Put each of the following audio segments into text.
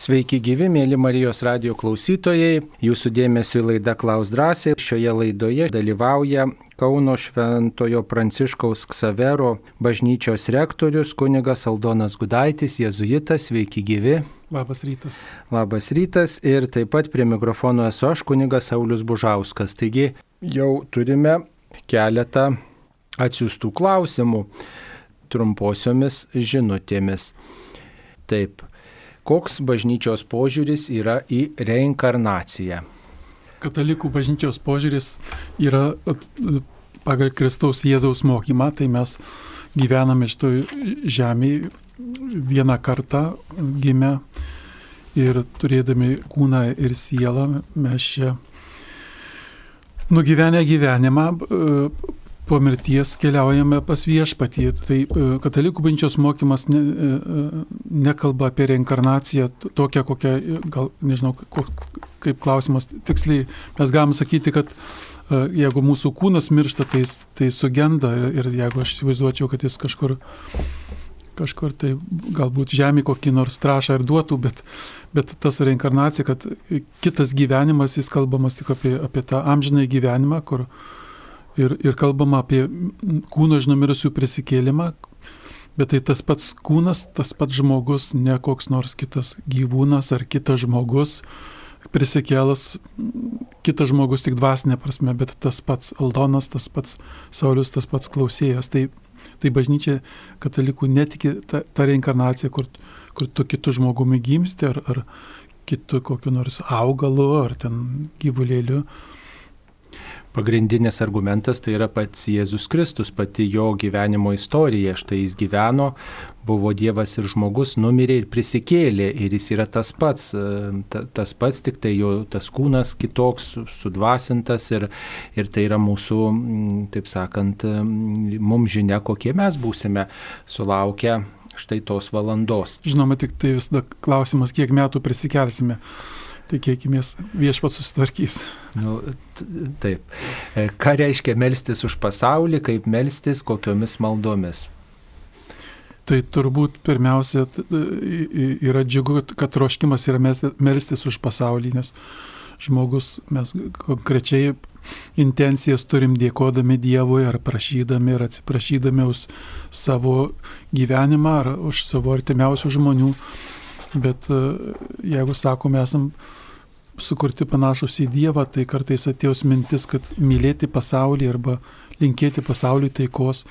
Sveiki gyvi, mėly Marijos radio klausytojai. Jūsų dėmesio laida Klaus drąsiai. Šioje laidoje dalyvauja Kauno Šventojo Pranciškaus Ksavero bažnyčios rektorius kunigas Aldonas Gudaitis, jezuitas. Sveiki gyvi. Labas rytas. Labas rytas ir taip pat prie mikrofono esu aš kunigas Saulis Bužauskas. Taigi jau turime keletą atsiųstų klausimų trumposiomis žinutėmis. Taip, koks bažnyčios požiūris yra į reinkarnaciją? Katalikų bažnyčios požiūris yra pagal Kristaus Jėzaus mokymą, tai mes gyvename šitoje žemėje vieną kartą gimę ir turėdami kūną ir sielą mes čia nugyvenę gyvenimą po mirties keliaujame pas viešpatį. Tai e, katalikų bažnyčios mokymas ne, e, e, nekalba apie reinkarnaciją tokią, kokią, gal nežinau, kaip klausimas tiksliai, mes galim sakyti, kad jeigu mūsų kūnas miršta, tai, tai sugenda ir jeigu aš įsivaizduočiau, kad jis kažkur, kažkur tai galbūt žemė kokį nors trašą ir duotų, bet, bet tas reinkarnacija, kad kitas gyvenimas, jis kalbamas tik apie, apie tą amžinąjį gyvenimą, kur, ir, ir kalbama apie kūno iš numirusių prisikėlimą, bet tai tas pats kūnas, tas pats žmogus, ne koks nors kitas gyvūnas ar kitas žmogus prisikėlas, kitas žmogus tik dvasinė prasme, bet tas pats Aldonas, tas pats Saulis, tas pats klausėjas. Tai, tai bažnyčia katalikų netiki tą, tą reinkarnaciją, kur, kur tu kitų žmogumi gimsti ar, ar kitų kokiu nors augalu ar ten gyvulėliu Pagrindinis argumentas tai yra pats Jėzus Kristus, pati jo gyvenimo istorija. Štai jis gyveno, buvo Dievas ir žmogus, numirė ir prisikėlė ir jis yra tas pats, e, tas pats, tik tai jo tas kūnas kitoks, sudvasintas ir, ir tai yra mūsų, taip sakant, mums žinia, kokie mes būsime sulaukę štai tos valandos. Žinoma, tik tai visada klausimas, kiek metų prisikelsime. Tikėkime, viešpats susitvarkys. Nu, taip. E, ką reiškia melstis už pasaulį, kaip melstis, kokiomis maldomis? Tai turbūt pirmiausia yra džiugu, kad troškimas yra melstis už pasaulį, nes žmogus mes konkrečiai intencijas turim dėkodami Dievui ar prašydami ir atsiprašydami už savo gyvenimą ar už savo artimiausių žmonių. Bet e, jeigu sakome, esam sukurti panašus į Dievą, tai kartais atėjus mintis, kad mylėti pasaulį arba linkėti pasauliui taikos,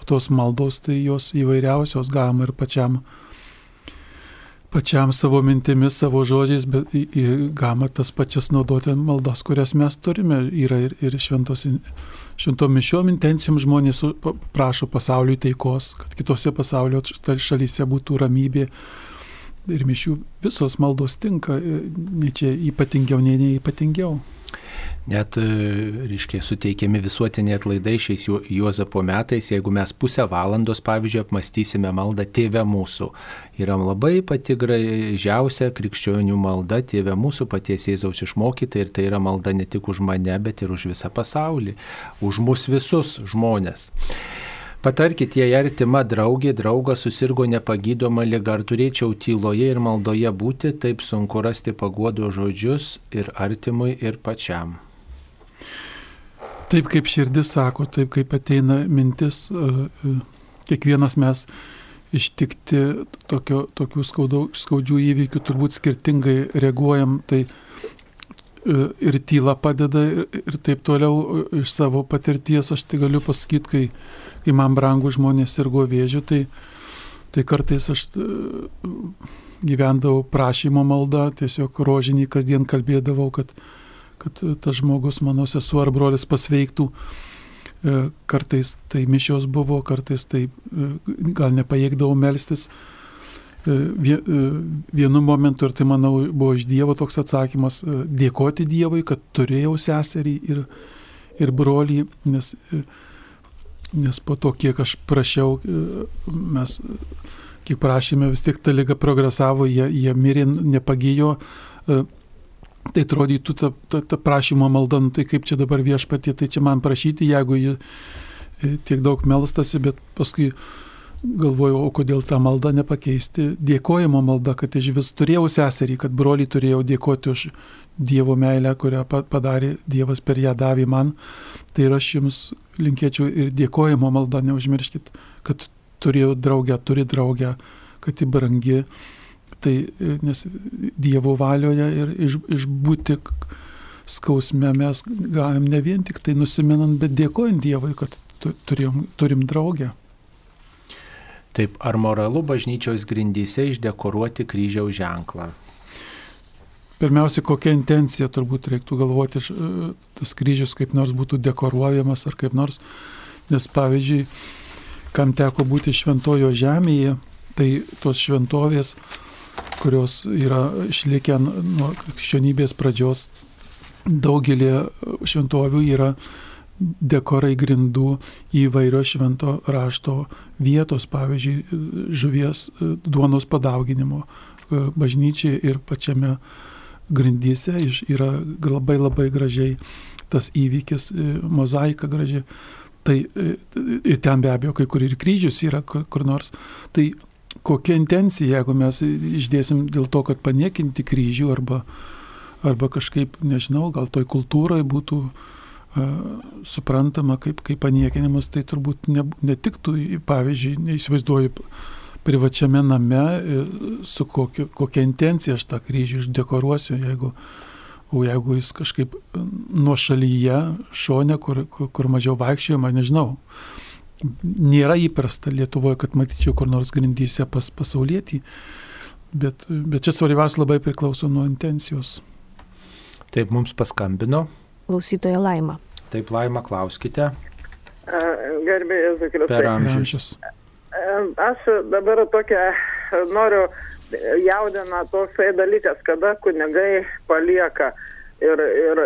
o tos maldos tai jos įvairiausios galima ir pačiam, pačiam savo mintimis, savo žodžiais, bet galima tas pačias naudoti maldas, kurias mes turime. Yra ir, ir šventos, šventom mišiom intencijom žmonės prašo pasauliui taikos, kad kitose pasaulio šalyse būtų ramybė ir mišių visos maldos tinka, e, ne čia ypatingiau, ne neypatingiau. Net, e, reiškia, suteikiami visuotiniai atlaidai šiais Juozapo metais, jeigu mes pusę valandos, pavyzdžiui, apmastysime maldą Tėvę mūsų. Yra labai pati gražiausia krikščionių malda Tėvę mūsų paties Jėzaus išmokyta ir tai yra malda ne tik už mane, bet ir už visą pasaulį, už mus visus žmonės. Patarkit, jei artima draugė, draugas susirgo nepagydoma lyga, ar turėčiau tyloje ir maldoje būti, taip sunku rasti paguodo žodžius ir artimui, ir pačiam. Taip kaip širdis sako, taip kaip ateina mintis, e, e, kiekvienas mes ištikti tokio, tokių skaudų, skaudžių įvykių turbūt skirtingai reaguojam, tai ir tyla padeda ir, ir taip toliau iš savo patirties aš tai galiu pasakyti, kai kai man brangų žmonės sirgo vėžiu, tai, tai kartais aš e, gyvendavau prašymo maldą, tiesiog rožinį kasdien kalbėdavau, kad, kad tas žmogus, mano sesuo ar brolis pasveiktų. E, kartais tai mišios buvo, kartais tai e, gal nepajėgdavau melstis. Vienu momentu, ir tai manau buvo iš Dievo toks atsakymas, dėkoti Dievui, kad turėjau seserį ir, ir brolį, nes nes po to, kiek aš prašiau, e, mes, kiek prašėme, vis tiek ta lyga progresavo, jie, jie mirė, nepagijo. E, tai atrodytų ta, ta, ta prašymo malda, nu, tai kaip čia dabar viešpatie, tai čia man prašyti, jeigu jie tiek daug melstasi, bet paskui galvojau, o kodėl tą maldą nepakeisti dėkojimo maldą, kad aš vis turėjau seserį, kad brolį turėjau dėkoti už Dievo meilę, kurią padarė Dievas per ją davė man. Tai ir aš jums linkėčiau ir dėkojimo maldą, neužmirškit, kad turėjau draugę, turi draugę, kad ji brangi. Tai nes Dievo valioje ir iš, išbūti skausme mes galim ne vien tik tai nusimenant, bet dėkojant Dievui, kad turim, turim draugę. Taip, ar moralu bažnyčios grindyse išdekoruoti kryžiaus ženklą? Pirmiausia, kokia intencija turbūt reiktų galvoti, tas kryžius kaip nors būtų dekoruojamas ar kaip nors, nes pavyzdžiui, kam teko būti šventojo žemėje, tai tos šventovės, kurios yra išlikę nuo krikščionybės pradžios, daugelį šventovių yra dekorai grindų įvairios švento rašto vietos, pavyzdžiui, žuvies duonos padauginimo bažnyčiai ir pačiame grindyse yra labai labai gražiai tas įvykis, e, mozaika graži. Tai e, ir ten be abejo kai kur ir kryžius yra kur nors. Tai kokia intencija, jeigu mes išdėsim dėl to, kad paniekinti kryžių arba, arba kažkaip, nežinau, gal toj kultūrai būtų uh, suprantama kaip, kaip paniekinimas, tai turbūt ne, netiktų, pavyzdžiui, neįsivaizduoju, privačiame name su kokia, kokia intencija aš tą kryžių išdekoruosiu, jeigu, o jeigu jis kažkaip nuo šalyje, šone, kur, kur, kur mažiau vaikščiojama, nežinau. Nėra įprasta Lietuvoje, kad matyčiau kur nors grindyse pas pasaulietį, bet, bet čia svarbiausia labai priklauso nuo intencijos. Taip, mums paskambino. Klausytoja Laima. Taip, Laima, klauskite. Gerbėjai, Zikrius. Per amžius. Aš dabar tokią noriu jaudina toksai dalykas, kada kunigai palieka. Ir, ir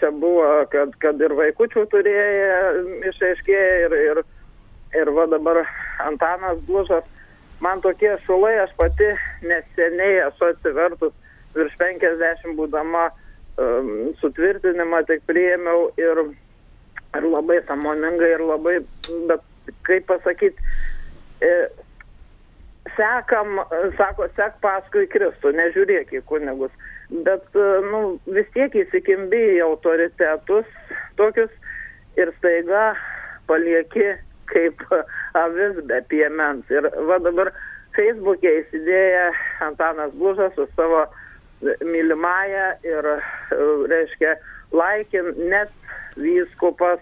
čia buvo, kad, kad ir vaikučių turėjo išaiškėję ir, ir, ir va dabar Antanas Blužas. Man tokie šulai, aš pati neseniai esu atsivertus virš 50 būdama sutvirtinimą tik priėmiau ir, ir labai samoningai ir labai, bet kaip pasakyti, E, sekam, sako, sek paskui Kristų, nežiūrėk į kunigus. Bet, e, nu, vis tiek įsikimbi į autoritetus tokius ir staiga palieki kaip avis be piemens. Ir va dabar Facebook'e įsidėję Antanas Blužas su savo mylimąją ir, e, reiškia, laikin net vyskupas,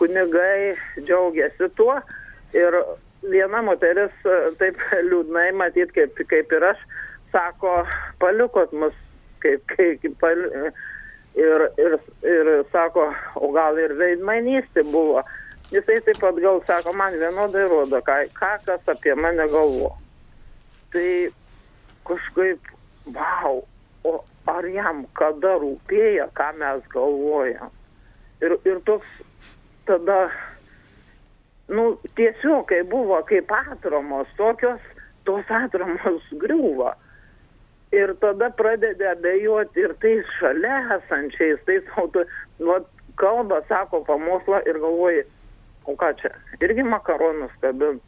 kunigai džiaugiasi tuo. Ir viena moteris e, taip liūdnai matyt, kaip, kaip ir aš, sako, palikot mus, kaip, kaip, pal... ir, ir, ir sako, o gal ir veidmainystė buvo. Jisai taip pat gal sako, man vienodai rodo, ką, ką kas apie mane galvo. Tai kažkaip, wow, o ar jam kada rūpėjo, ką mes galvojam. Ir, ir toks tada nu tiesiog kai buvo kaip atramos tokios tos atramos griūva ir tada pradedi abejoti ir tais šalia esančiais, tais auto, vat, kalba, sako pamokslą ir galvoji, o ką čia, irgi makaronus kabin.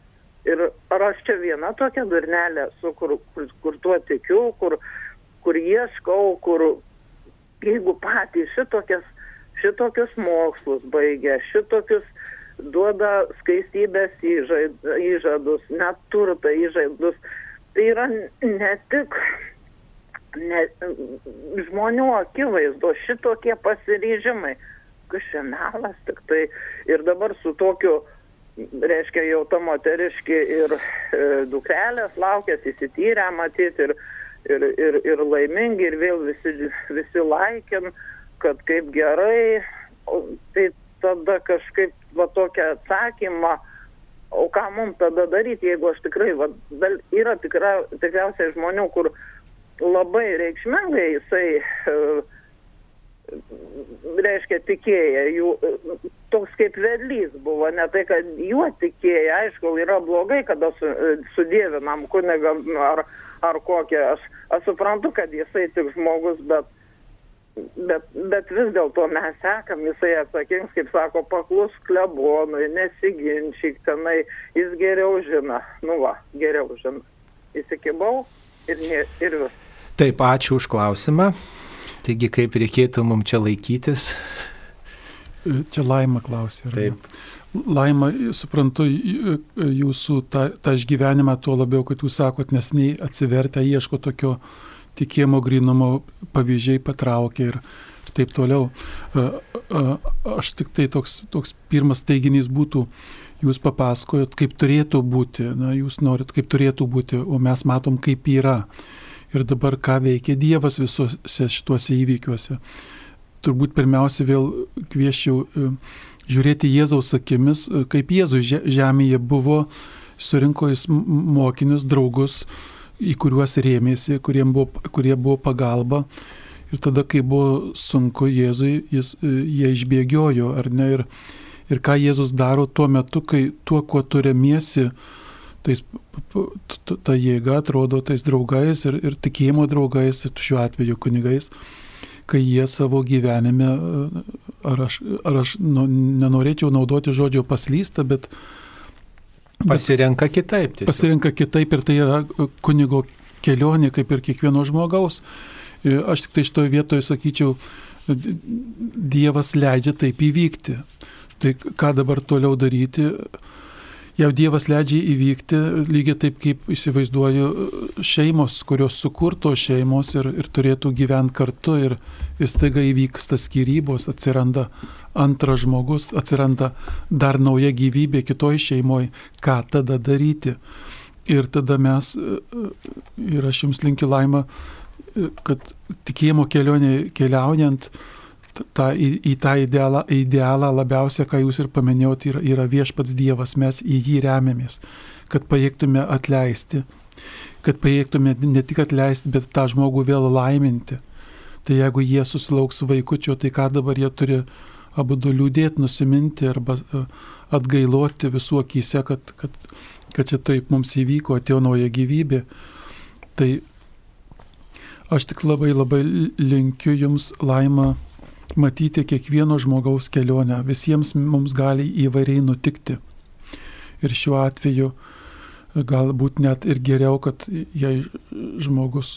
Ir ar aš čia viena tokia durnelė, su kur, kur, kur tuo tikiu, kur, kur ieškau, kur jeigu patys šitokias, šitokius mokslus baigia, šitokius duoda skaistybės įžadus, net turtą įžadus. Tai yra ne tik ne, žmonių akivaizdo šitokie pasiryžimai. Čia melas tik tai. Ir dabar su tokiu, reiškia, jau ta moteriški ir e, dukrelės laukės įsityrę matyti ir, ir, ir, ir laimingi ir vėl visi, visi laikin, kad kaip gerai. O, tai tada kažkaip va tokią atsakymą, o ką mums tada daryti, jeigu aš tikrai, va, dal, yra tikra, tikriausiai žmonių, kur labai reikšmingai jisai, e, reiškia, tikėję, jų, toks kaip vedlys buvo, ne tai, kad juo tikėję, aišku, yra blogai, kada su, sudėvinam kunigam ar, ar kokią, aš, aš suprantu, kad jisai tik žmogus, bet bet, bet vis dėlto mes sekam, jisai atsakings, kaip sako, paklus klebonui, nesiginčyk tenai, jis geriau žino, nu va, geriau žino. Įsikibau ir, ne, ir vis. Taip, ačiū už klausimą. Taigi, kaip reikėtų mums čia laikytis? Čia laima klausė. Taip. Laima, suprantu jūsų tą, tą išgyvenimą, tuo labiau, kad jūs sakot, nes nei atsivertę ieško tokio tikėjimo grinumo pavyzdžiai patraukia ir, ir taip toliau. Aš tik tai toks, toks pirmas teiginys būtų, jūs papasakojot, kaip turėtų būti, na, jūs norit, kaip turėtų būti, o mes matom, kaip yra. Ir dabar ką veikia Dievas visuose šituose įvykiuose. Turbūt pirmiausia vėl kvieščiau e, žiūrėti Jėzaus akimis, e, kaip Jėzus žemėje buvo, surinko jis mokinius, draugus, į kuriuos rėmėsi, buvo, kurie buvo pagalba. Ir tada, kai buvo sunku Jėzui, jis, e, jie išbėgiojo, ar ne? Ir, ir ką Jėzus daro tuo metu, kai tuo, kuo tu remiesi, tais, ta jėga atrodo tais draugais ir, ir tikėjimo draugais, šiuo atveju kunigais, kai jie savo gyvenime, e, ar aš, ar aš nu, nenorėčiau naudoti žodžio paslysta, bet Pasirenka kitaip. Tiesiog. Pasirenka kitaip ir tai yra e, kunigo kelionė, kaip ir kiekvieno žmogaus. E, aš tik tai šitoje vietoje sakyčiau, Dievas leidžia taip įvykti. Tai ką dabar toliau daryti? Jau Dievas leidžia įvykti, lygiai taip kaip įsivaizduoju šeimos, kurios sukurto šeimos ir, ir turėtų gyventi kartu ir, ir staiga įvyksta skirybos, atsiranda antras žmogus, atsiranda dar nauja gyvybė kitoj šeimoje, ką tada daryti. Ir tada mes, ir aš jums linkiu laimą, kad tikėjimo kelionė keliaujant, ta, į, į tą idealą, idealą labiausia, ką jūs ir paminėjote, yra, yra viešpats Dievas, mes į jį remiamės, kad pajėgtume atleisti, kad pajėgtume ne tik atleisti, bet tą žmogų vėl laiminti. Tai jeigu jie susilauks vaikučio, tai ką dabar jie turi abu du liūdėti, nusiminti arba e, atgailoti visų akise, kad, kad, kad čia taip mums įvyko, atėjo nauja gyvybė. Tai aš tik labai labai linkiu jums laimą matyti kiekvieno žmogaus kelionę. Visiems mums gali įvairiai nutikti. Ir šiuo atveju galbūt net ir geriau, kad jei žmogus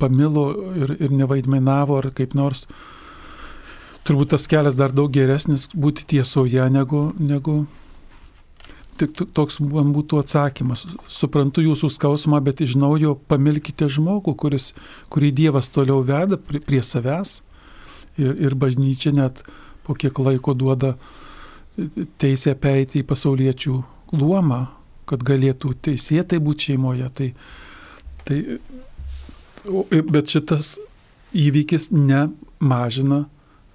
pamilo ir, ir nevaidmenavo ar kaip nors, turbūt tas kelias dar daug geresnis būti tiesoje negu, negu tik toks man būtų atsakymas. Suprantu jūsų skausmą, bet iš naujo pamilkite žmogų, kuris, kurį Dievas toliau veda prie, prie savęs ir, ir bažnyčia net po kiek laiko duoda teisę peiti į pasauliečių luomą, kad galėtų teisėtai būti šeimoje. Tai, tai, bet šitas įvykis nemažina,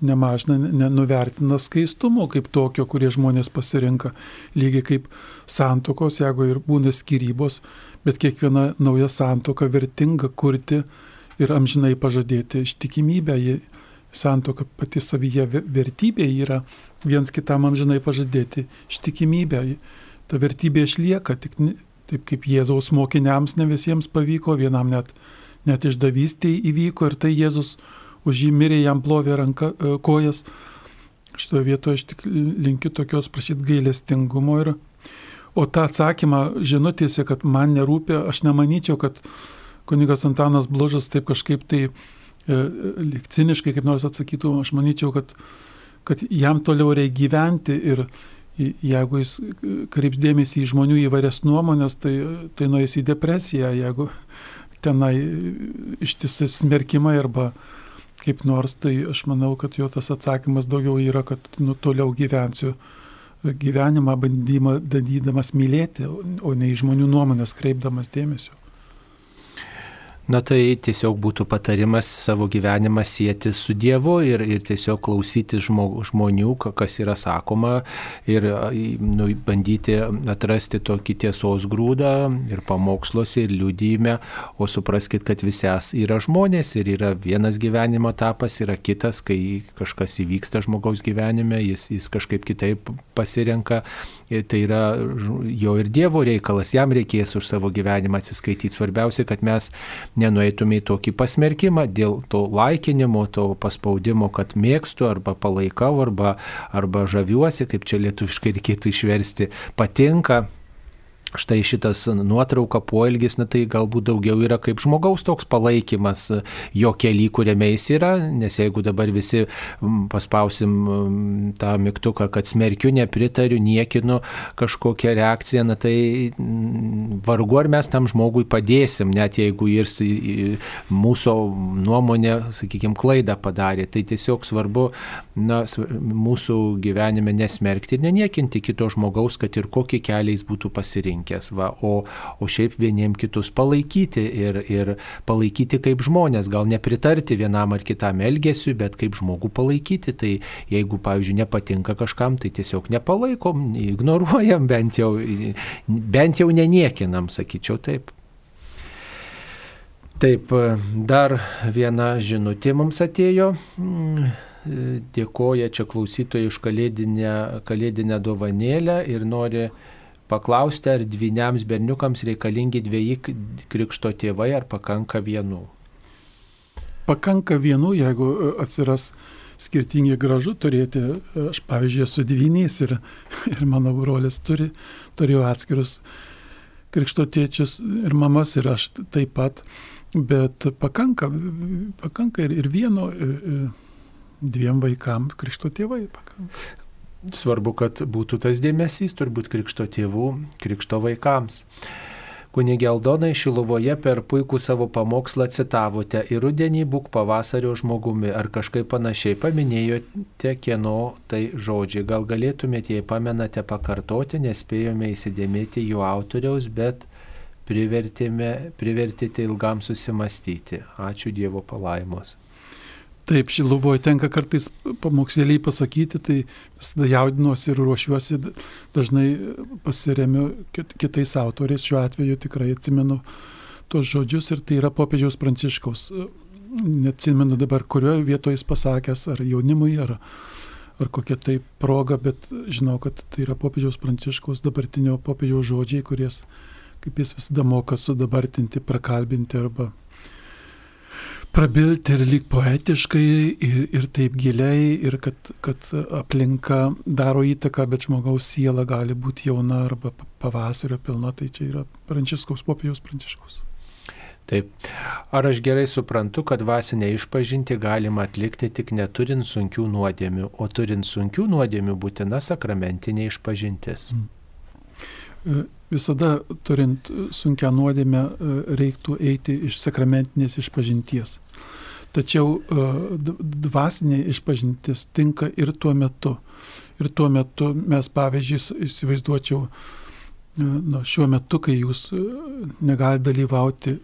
nemažina, nenuvertina skaistumo kaip tokio, kurie žmonės pasirinka. Lygiai kaip santokos, jeigu ir būna skirybos, bet kiekviena nauja santoka vertinga kurti ir amžinai pažadėti ištikimybę santoka pati savyje vertybė yra viens kitam amžinai pažadėti ištikimybę. Ta vertybė išlieka, tik taip kaip Jėzaus mokiniams ne visiems pavyko, vienam net, net išdavystė įvyko ir tai Jėzus už jį mirė, jam plovė ranka, e, kojas. Šitoje vietoje aš tik linkiu tokios prašyti gailestingumo ir O tą atsakymą žinutėse, kad man nerūpia, aš nemanyčiau, kad kunigas Antanas Bložas taip kažkaip tai E, lyg ciniškai kaip nors atsakytų, aš manyčiau, kad, kad jam toliau reikia gyventi ir jeigu jis kreips dėmesį į žmonių įvairias nuomonės, tai, tai nueis į depresiją, jeigu tenai ištisai smerkimai arba kaip nors, tai aš manau, kad jo tas atsakymas daugiau yra, kad nu, toliau gyvensiu gyvenimą bandymą dadydamas mylėti, o ne į žmonių nuomonės kreipdamas dėmesio. Na tai tiesiog būtų patarimas savo gyvenimą sieti su Dievu ir, ir tiesiog klausyti žmonių, kas yra sakoma ir nu, bandyti atrasti tokį tiesos grūdą ir pamoksluose ir liudyme, o supraskite, kad visi yra žmonės ir yra vienas gyvenimo etapas, yra kitas, kai kažkas įvyksta žmogaus gyvenime, jis, jis kažkaip kitaip pasirenka, tai yra jo ir Dievo reikalas, jam reikės už savo gyvenimą atsiskaityti. Svarbiausia, kad mes nenueitume į tokį pasmerkimą dėl to laikinimo, to paspaudimo, kad mėgstu arba palaikau arba, arba žaviuosi, kaip čia lietuviškai reikėtų išversti, patinka Štai šitas nuotrauka, poelgis, na tai galbūt daugiau yra kaip žmogaus toks palaikymas jo keli, kuriame jis yra, nes jeigu dabar visi paspausim tą mygtuką, kad smerkiu, nepritariu, niekinu kažkokią reakciją, na tai vargu ar mes tam žmogui padėsim, net jeigu jis mūsų nuomonė, sakykime, klaidą padarė. Tai tiesiog svarbu na, mūsų gyvenime nesmerkti ir neniekinti kito žmogaus, kad ir kokį kelią jis būtų pasirinkęs pasirinkęs, va, o, o šiaip vieniem kitus palaikyti ir, ir palaikyti kaip žmonės, gal nepritarti vienam ar kitam elgesiu, bet kaip žmogų palaikyti. Tai jeigu, pavyzdžiui, nepatinka kažkam, tai tiesiog nepalaikom, ignoruojam, bent jau, bent jau neniekinam, sakyčiau taip. Taip, dar viena žinutė mums atėjo. Dėkoja čia klausytojai už kalėdinę, kalėdinę dovanėlę ir nori paklausti, ar dviniams berniukams reikalingi dviejį krikšto tėvai, ar pakanka vienų. Pakanka vienų, jeigu e, atsiras skirtingi gražu turėti, aš pavyzdžiui esu dvyniais ir, ir mano brolis turi, turėjo atskirus krikšto tėčius ir mamas ir aš taip pat, bet pakanka, pakanka ir, ir vieno, ir, ir dviem vaikam krikšto tėvai. Pakanka. Svarbu, kad būtų tas dėmesys turbūt krikšto tėvų, krikšto vaikams. Kunigė Aldonai Šilovoje per puikų savo pamokslą citavote į rudenį būk pavasario žmogumi ar kažkaip panašiai paminėjote, kieno tai žodžiai. Gal galėtumėte, jei pamenate, pakartoti, nespėjome įsidėmėti jų autoriaus, bet privertėte ilgam susimastyti. Ačiū Dievo palaimos. Taip, Šiluvoje tenka kartais pamokslėliai pasakyti, tai visada jaudinuosi ir ruošiuosi, dažnai pasiremiu kitais autoriais, šiuo atveju tikrai atsimenu tos žodžius ir tai yra popiežiaus pranciškaus. Neatsimenu dabar, kurioje vietoje jis pasakęs, ar jaunimui, ar, ar kokia tai proga, bet žinau, kad tai yra popiežiaus pranciškaus dabartinio popiežiaus žodžiai, kuries, kaip jis visada moka sudabartinti, prakalbinti arba prabilti ir lyg poetiškai ir, ir taip giliai, ir kad, kad aplinka daro įtaką, bet žmogaus siela gali būti jauna arba pavasario pilna, tai čia yra Pranciškaus popiežiaus Pranciškaus. Taip. Ar aš gerai suprantu, kad dvasinę išpažinti galima atlikti tik neturint sunkių nuodėmių, o turint sunkių nuodėmių būtina sakramentinė išpažintis? Mm. E, visada turint sunkę nuodėmę e, reiktų eiti iš sakramentinės išpažinties. Tačiau e, dvasinė išpažintis tinka ir tuo metu. Ir tuo metu mes, pavyzdžiui, įsivaizduočiau, nu, šiuo metu, kai jūs negalite dalyvauti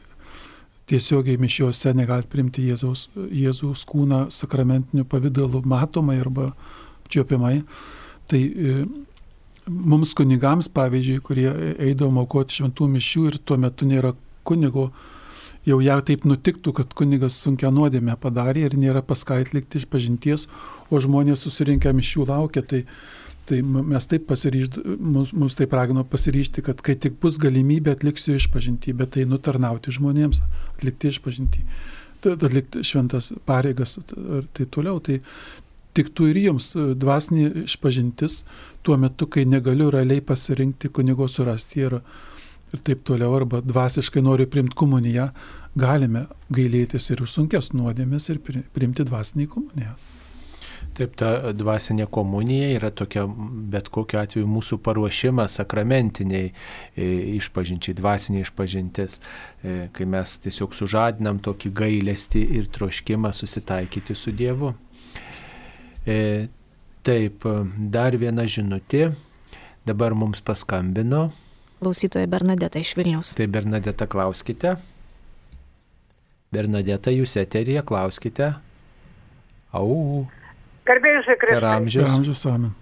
tiesiogiai mišiuose, negalite primti Jėzaus, Jėzaus kūną sakramentiniu pavydalu matomai arba apčiopiamai, tai mums kunigams, pavyzdžiui, kurie eidavo aukoti šventų mišių ir tuo metu nėra kunigo, jau ją taip nutiktų, kad kunigas sunkia nuodėmė padarė ir nėra paskait likti iš pažinties, o žmonės susirinkę mišių laukia, tai, tai mes taip pasiryžd, mus, mus taip ragino pasiryžti, kad kai tik bus galimybė atliksiu iš pažinti, bet tai nutarnauti žmonėms, atlikti iš pažinti atlikti šventas pareigas ir taip toliau. Tai tiktų ir jums e, dvasinė išpažintis tuo metu, kai negaliu realiai pasirinkti kunigo surasti ir, ir taip toliau, arba dvasiškai noriu priimti komuniją, galime gailėtis ir už sunkes nuodėmės ir priimti dvasinį komuniją. Taip, ta dvasinė komunija yra tokia, bet kokiu atveju mūsų paruošimas sakramentiniai e, išpažinčiai, dvasiniai išpažintis, e, kai mes tiesiog sužadinam tokį gailestį ir troškimą susitaikyti su Dievu. E, taip, dar viena žinutė. Dabar mums paskambino. Klausytoja Bernadeta iš Vilnius. Tai Bernadeta klauskite. Bernadeta, jūs eterija, klauskite. Au. Garbėjus Kristus. Per amžius. Per amžius amen.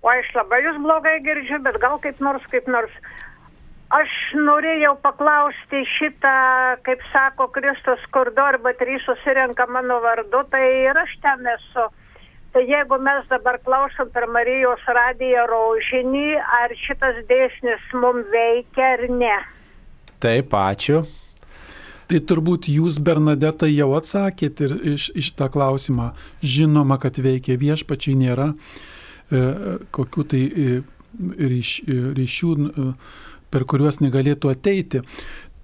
O aš labai jūs blogai girdžiu, bet gal kaip nors, kaip nors. Aš norėjau paklausti šitą, kaip sako Kristus, kur du arba trys susirenka mano vardu, tai ir aš ten esu. Tai jeigu mes dabar klausom per Marijos radiją rožinį, ar šitas dėsnis mums veikia ar ne? Taip, ačiū. Tai turbūt jūs, Bernadeta, jau atsakėt ir iš, iš tą klausimą. Žinoma, kad veikia viešpačiai nėra e, kokių tai e, ryš, e, ryšių, e, per kuriuos negalėtų ateiti.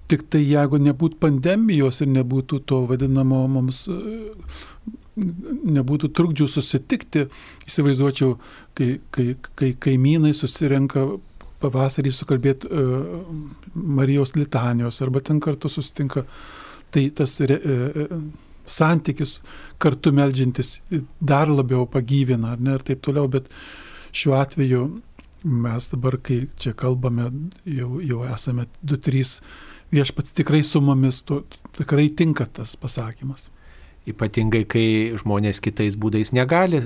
Tik tai jeigu nebūtų pandemijos ir nebūtų to vadinamo mums, e, nebūtų trukdžių susitikti, įsivaizduočiau, kai, kai, kai kaimynai susirenka pavasarį sukalbėti uh, Marijos litanijos arba ten kartu susitinka. Tai tas re, uh, santykis kartu melžintis dar labiau pagyvina, ne, ir taip toliau, bet šiuo atveju mes dabar, kai čia kalbame, jau, jau esame 2-3 viešpats tikrai su mumis, to, tikrai tinka tas pasakymas. Ypatingai, kai žmonės kitais būdais negali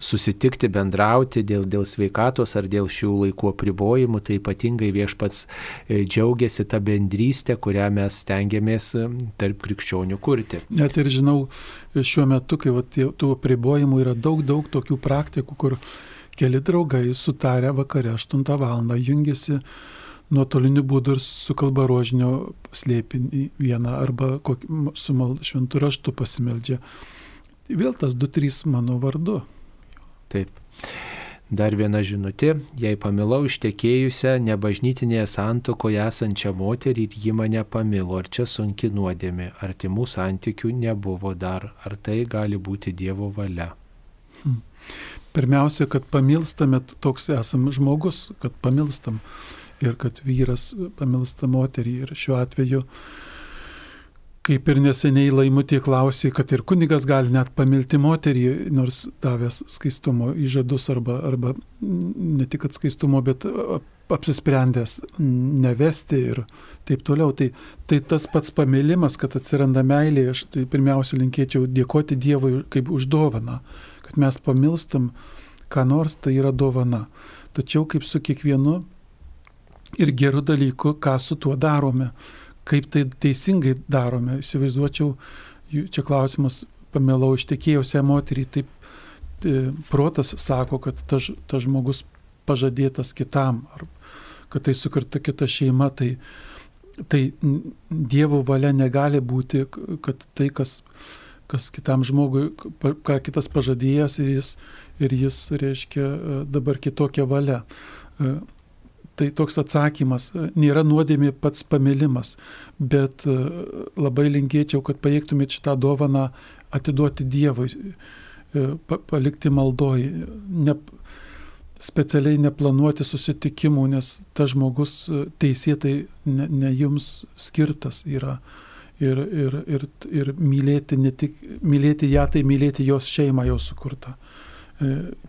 susitikti, bendrauti dėl, dėl sveikatos ar dėl šių laikų apribojimų, tai ypatingai viešpats e, džiaugiasi tą bendrystę, kurią mes stengiamės e, tarp krikščionių kurti. Net ir žinau, šiuo metu, kai va, tų apribojimų yra daug, daug tokių praktikų, kur keli draugai sutarę vakare 8 val. jungiasi nuotoliniu būdu ir sukalba rožinio slėpinį vieną arba kokį, su mal, šventų raštu pasimeldžia. Vėl tas 2-3 mano vardu. Taip. Dar viena žinutė, jei pamilau ištekėjusią nebažnytinėje santokoje esančią moterį ir ji mane pamilo, ar čia sunki nuodėmė, artimų santykių nebuvo dar, ar tai gali būti Dievo valia. Hmm. Pirmiausia, kad pamilstame, toks esam žmogus, kad pamilstam ir kad vyras pamilsta moterį. Ir šiuo atveju, kaip ir neseniai laimutė klausė, kad ir kunigas gali net pamilti moterį, nors davęs skaistumo įžadus arba, arba ne tik skaistumo, bet apsisprendęs nevesti ir taip toliau. Tai, tai tas pats pamilimas, kad atsiranda meilė, aš tai pirmiausia linkėčiau dėkoti Dievui kaip už dovaną, kad mes pamilstam, ką nors tai yra dovana. Tačiau kaip su kiekvienu ir gerų dalykų, ką su tuo darome, kaip tai teisingai darome. Įsivaizduočiau, čia klausimas, pamilau ištekėjusią moterį, taip tai, protas sako, kad tas ta žmogus pažadėtas kitam, ar kad tai sukurta kita šeima, tai, tai Dievo valia negali būti, kad tai, kas, kas kitam žmogui, ką kitas pažadėjęs ir jis, ir jis reiškia dabar kitokia valia. Tai toks atsakymas nėra nuodėmė pats pamilimas, bet e, labai linkėčiau, kad pajėgtumėt šitą dovaną atiduoti Dievui, e, palikti maldoj, ne, specialiai neplanuoti susitikimų, nes tas žmogus e, teisėtai ne, ne jums skirtas yra. Ir, ir, ir, ir mylėti, ne tik mylėti ją, tai mylėti jos šeimą jau sukurtą.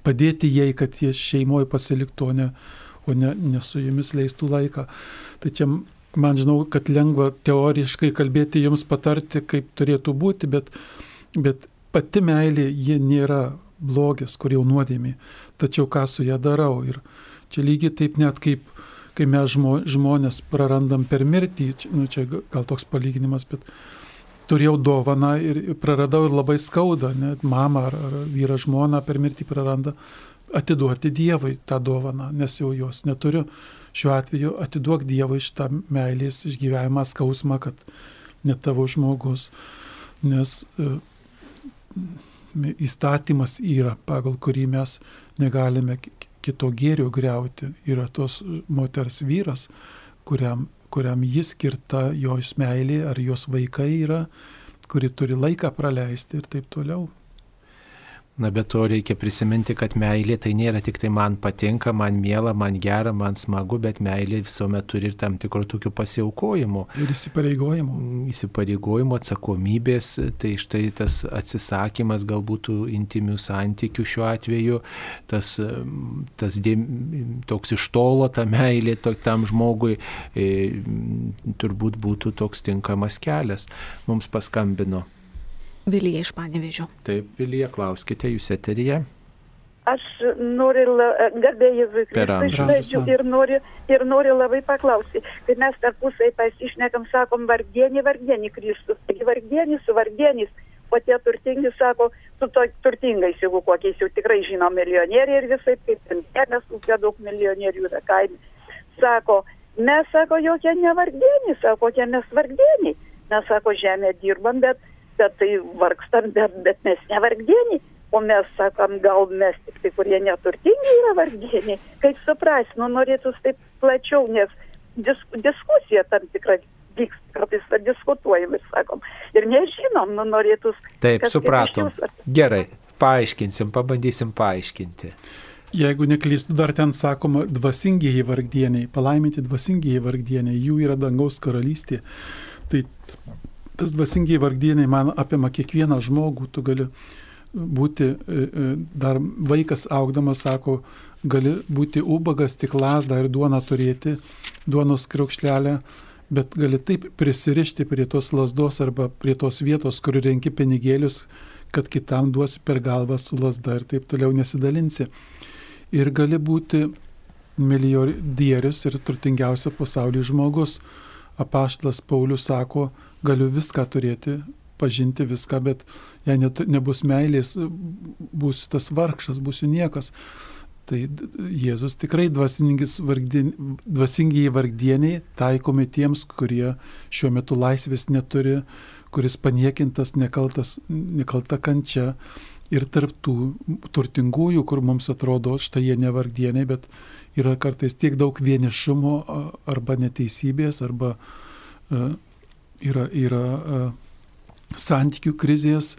Padėti jai, kad jie šeimoje pasiliktų, o ne, o ne, ne su jumis leistų laiką. Tai čia man žinau, kad lengva teoriškai kalbėti jums patarti, kaip turėtų būti, bet, bet pati meilė, ji nėra blogis, kur jau nuodėmė. Tačiau ką su ją darau. Ir čia lygiai taip net kaip, kai mes žmo, žmonės prarandam per mirtį, čia, nu, čia gal toks palyginimas, bet turėjau dovaną ir praradau ir labai skauda, net mama ar, ar vyra žmona per mirtį praranda atiduoti Dievui tą dovaną, nes jau jos neturiu. Šiuo atveju atiduok Dievui šitą meilės išgyvenimą, skausmą, kad ne tavo žmogus. Nes e, įstatymas yra, pagal kurį mes negalime kito gėrio greuti. Yra tos moters vyras, kuriam, kuriam jis skirta jos meilė ar jos vaikai yra, kuri turi laiką praleisti ir taip toliau. Na, bet to reikia prisiminti, kad meilė tai nėra tik tai man patinka, man mėla, man gera, man smagu, bet meilė visuomet turi ir tam tikrų tokių pasiaukojimų. Ir įsipareigojimų. Mm, įsipareigojimų, atsakomybės, tai štai tas atsisakymas galbūt intimių santykių šiuo atveju, tas, tas dėm, toks iš tolo ta meilė to, tam žmogui e, turbūt būtų toks tinkamas kelias. Mums paskambino. Vilija iš Panevežio. Taip, Vilija, klauskite, jūs eterija. Aš noriu, garbėjai Kristų, ir noriu, ir noriu labai paklausyti, kai mes tarpusai pasišnekam, sakom, vardienį, vardienį Kristus, taigi vardienis su vardienis, o tie turtingi sako, su to turtingais, jeigu kokiais jau tikrai žinom milijonieriai ir visai, kaip mes kokie daug milijonierių yra kaime, sako, mes, sako, jokie ne vardienį, sako, kokie mes vardieniai mes sako, žemę dirbam, bet, bet tai vargstam, bet, bet mes nevargdieniai. O mes sakom, gal mes tik tai, kurie neturtingi yra vargdieniai. Kaip supras, nu norėtų taip plačiau, nes dis, diskusija tam tikra vyks, kartais diskutuojam ir sakom. Ir nežinom, nu norėtų. Taip, supratom. Gerai, paaiškinsim, pabandysim paaiškinti. Jeigu neklystu, dar ten sakoma dvasingieji vargdieniai, palaiminti dvasingieji vargdieniai, jų yra dangaus karalystė. Tai tas dvasingieji vargdieniai man apima kiekvieną žmogų, tu gali būti, e, e, dar vaikas augdamas sako, gali būti ubagas, tik lasdą ir duoną turėti, duonos kriaukšlelę, bet gali taip prisirišti prie tos lasdos arba prie tos vietos, kur renki pinigėlius, kad kitam duosi per galvą su lasda ir taip toliau nesidalinsi ir gali būti milijardierius ir turtingiausia pasaulyje žmogus. Apaštlas Paulius sako, galiu viską turėti, pažinti viską, bet jei net, nebus meilės, būsiu tas vargšas, būsiu niekas. Tai Jėzus tikrai dvasingiai vargdieniai taikomi tiems, kurie šiuo metu laisvės neturi, kuris paniekintas, nekaltas, nekalta kančia, ir tarptų turtingųjų, kur mums atrodo, štai jie nevardieniai, bet yra kartais tiek daug vienišumo arba neteisybės, arba uh, yra, yra uh, santykių krizės,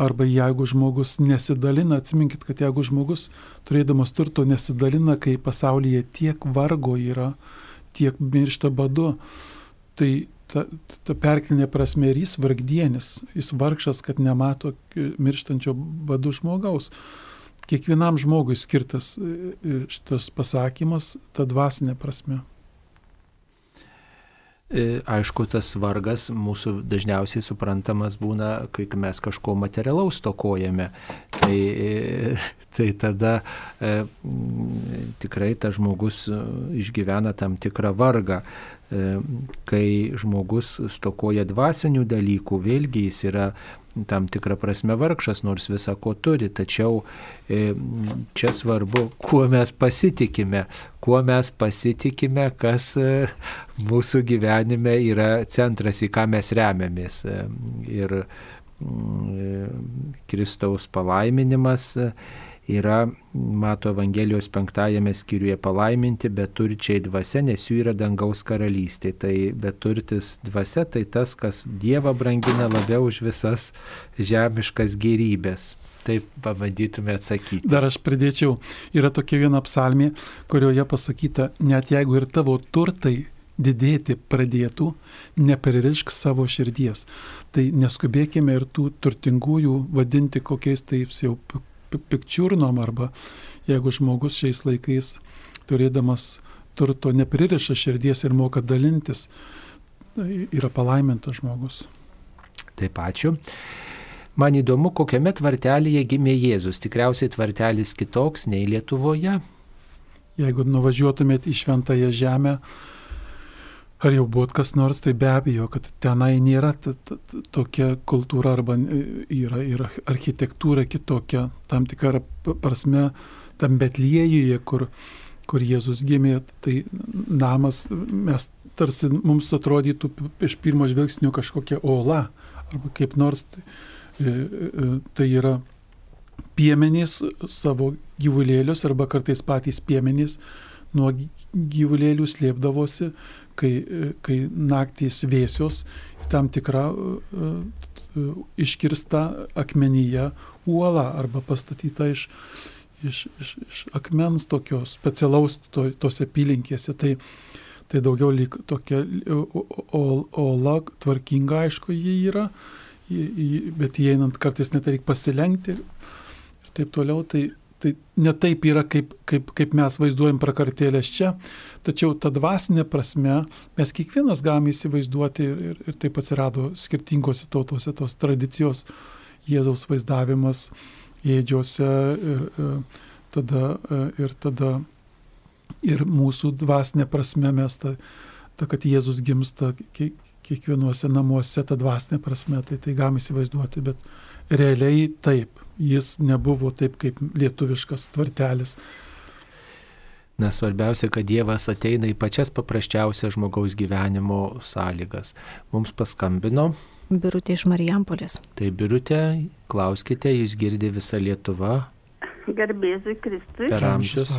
arba jeigu žmogus nesidalina, atsiminkit, kad jeigu žmogus turėdamas turto nesidalina, kai pasaulyje tiek vargo yra, tiek miršta badu, tai ta, ta perkelinė prasme ir jis vargdienis, jis vargšas, kad nemato mirštančio badu žmogaus. Kiekvienam žmogui skirtas e, e, šitas pasakymas, ta dvasinė prasme. E, aišku, tas vargas mūsų dažniausiai suprantamas būna, kai mes kažko materialaus tokojame. Tai, tai tada e, tikrai tas žmogus išgyvena tam tikrą vargą. E, kai žmogus stokoja dvasinių dalykų, vėlgi jis yra tam tikrą prasme vargšas, nors visą ko turi, tačiau e, čia svarbu, kuo mes pasitikime, kuo mes pasitikime, kas e, mūsų gyvenime yra centras, į ką mes remiamės. Ir mm, Kristaus palaiminimas yra, mato Evangelijos penktajame skyriuje palaiminti, bet turčiai dvasia, nes jų yra dangaus karalystė. Tai beturtis dvasia tai tas, kas Dievą brangina labiau už visas žemiškas gerybės. Taip pabandytume atsakyti. Dar aš pridėčiau, yra tokia viena psalmė, kurioje pasakyta, net jeigu ir tavo turtai didėti pradėtų, nepririšk savo širdies. Tai neskubėkime ir tų turtingųjų vadinti kokiais taip jau pikčiurnom arba jeigu žmogus šiais laikais turėdamas turto nepririša širdies ir moka dalintis, tai yra palaimintas žmogus. Taip ačiū. Man įdomu, kokiame tvartelėje gimė Jėzus. Tikriausiai tvartelis kitoks nei Lietuvoje. Jeigu nuvažiuotumėt į šventąją žemę, Ar jau buvot kas nors, tai be abejo, kad tenai nėra t, t, t, tokia kultūra arba e, yra, yra architektūra kitokia, tam tikra prasme, tam Betliejuje, kur, kur Jėzus gimė, tai namas, mes tarsi mums atrodytų iš pirmo žvilgsnio kažkokia ola, arba kaip nors, tai, e, e, tai yra piemenys savo gyvulėlius, arba kartais patys piemenys nuo gyvulėlių slėpdavosi kai, kai naktys vėsios, tam tikra iškirsta akmenyje uola arba pastatyta iš, iš, iš, iš akmens tokio specialaus to, tose apylinkėse. Tai, tai daugiau lyg tokia ola tvarkinga, aišku, ji yra, bet įeinant kartais net reikia pasilenkti ir taip toliau. Tai, Tai ne taip yra, kaip, kaip, kaip mes vaizduojam prakartėlės čia, tačiau ta dvasinė prasme mes kiekvienas galime įsivaizduoti ir, ir, ir taip atsirado skirtingose tautose tos tradicijos. Jėzaus vaizdavimas ėdžiose ir, ir, e, tada, e, ir tada ir mūsų dvasinė prasme mes ta, ta kad Jėzus gimsta kiekvienuose namuose, ta dvasinė prasme, tai tai galime įsivaizduoti, bet realiai taip, jis nebuvo taip kaip lietuviškas tvartelis. Na, svarbiausia, kad Dievas ateina į pačias paprasčiausias žmogaus gyvenimo sąlygas. Mums paskambino. Birutė iš Marijampolės. Tai Birutė, klauskite, jūs girdi visą Lietuvą. Garbėzui Kristui. Per amžius.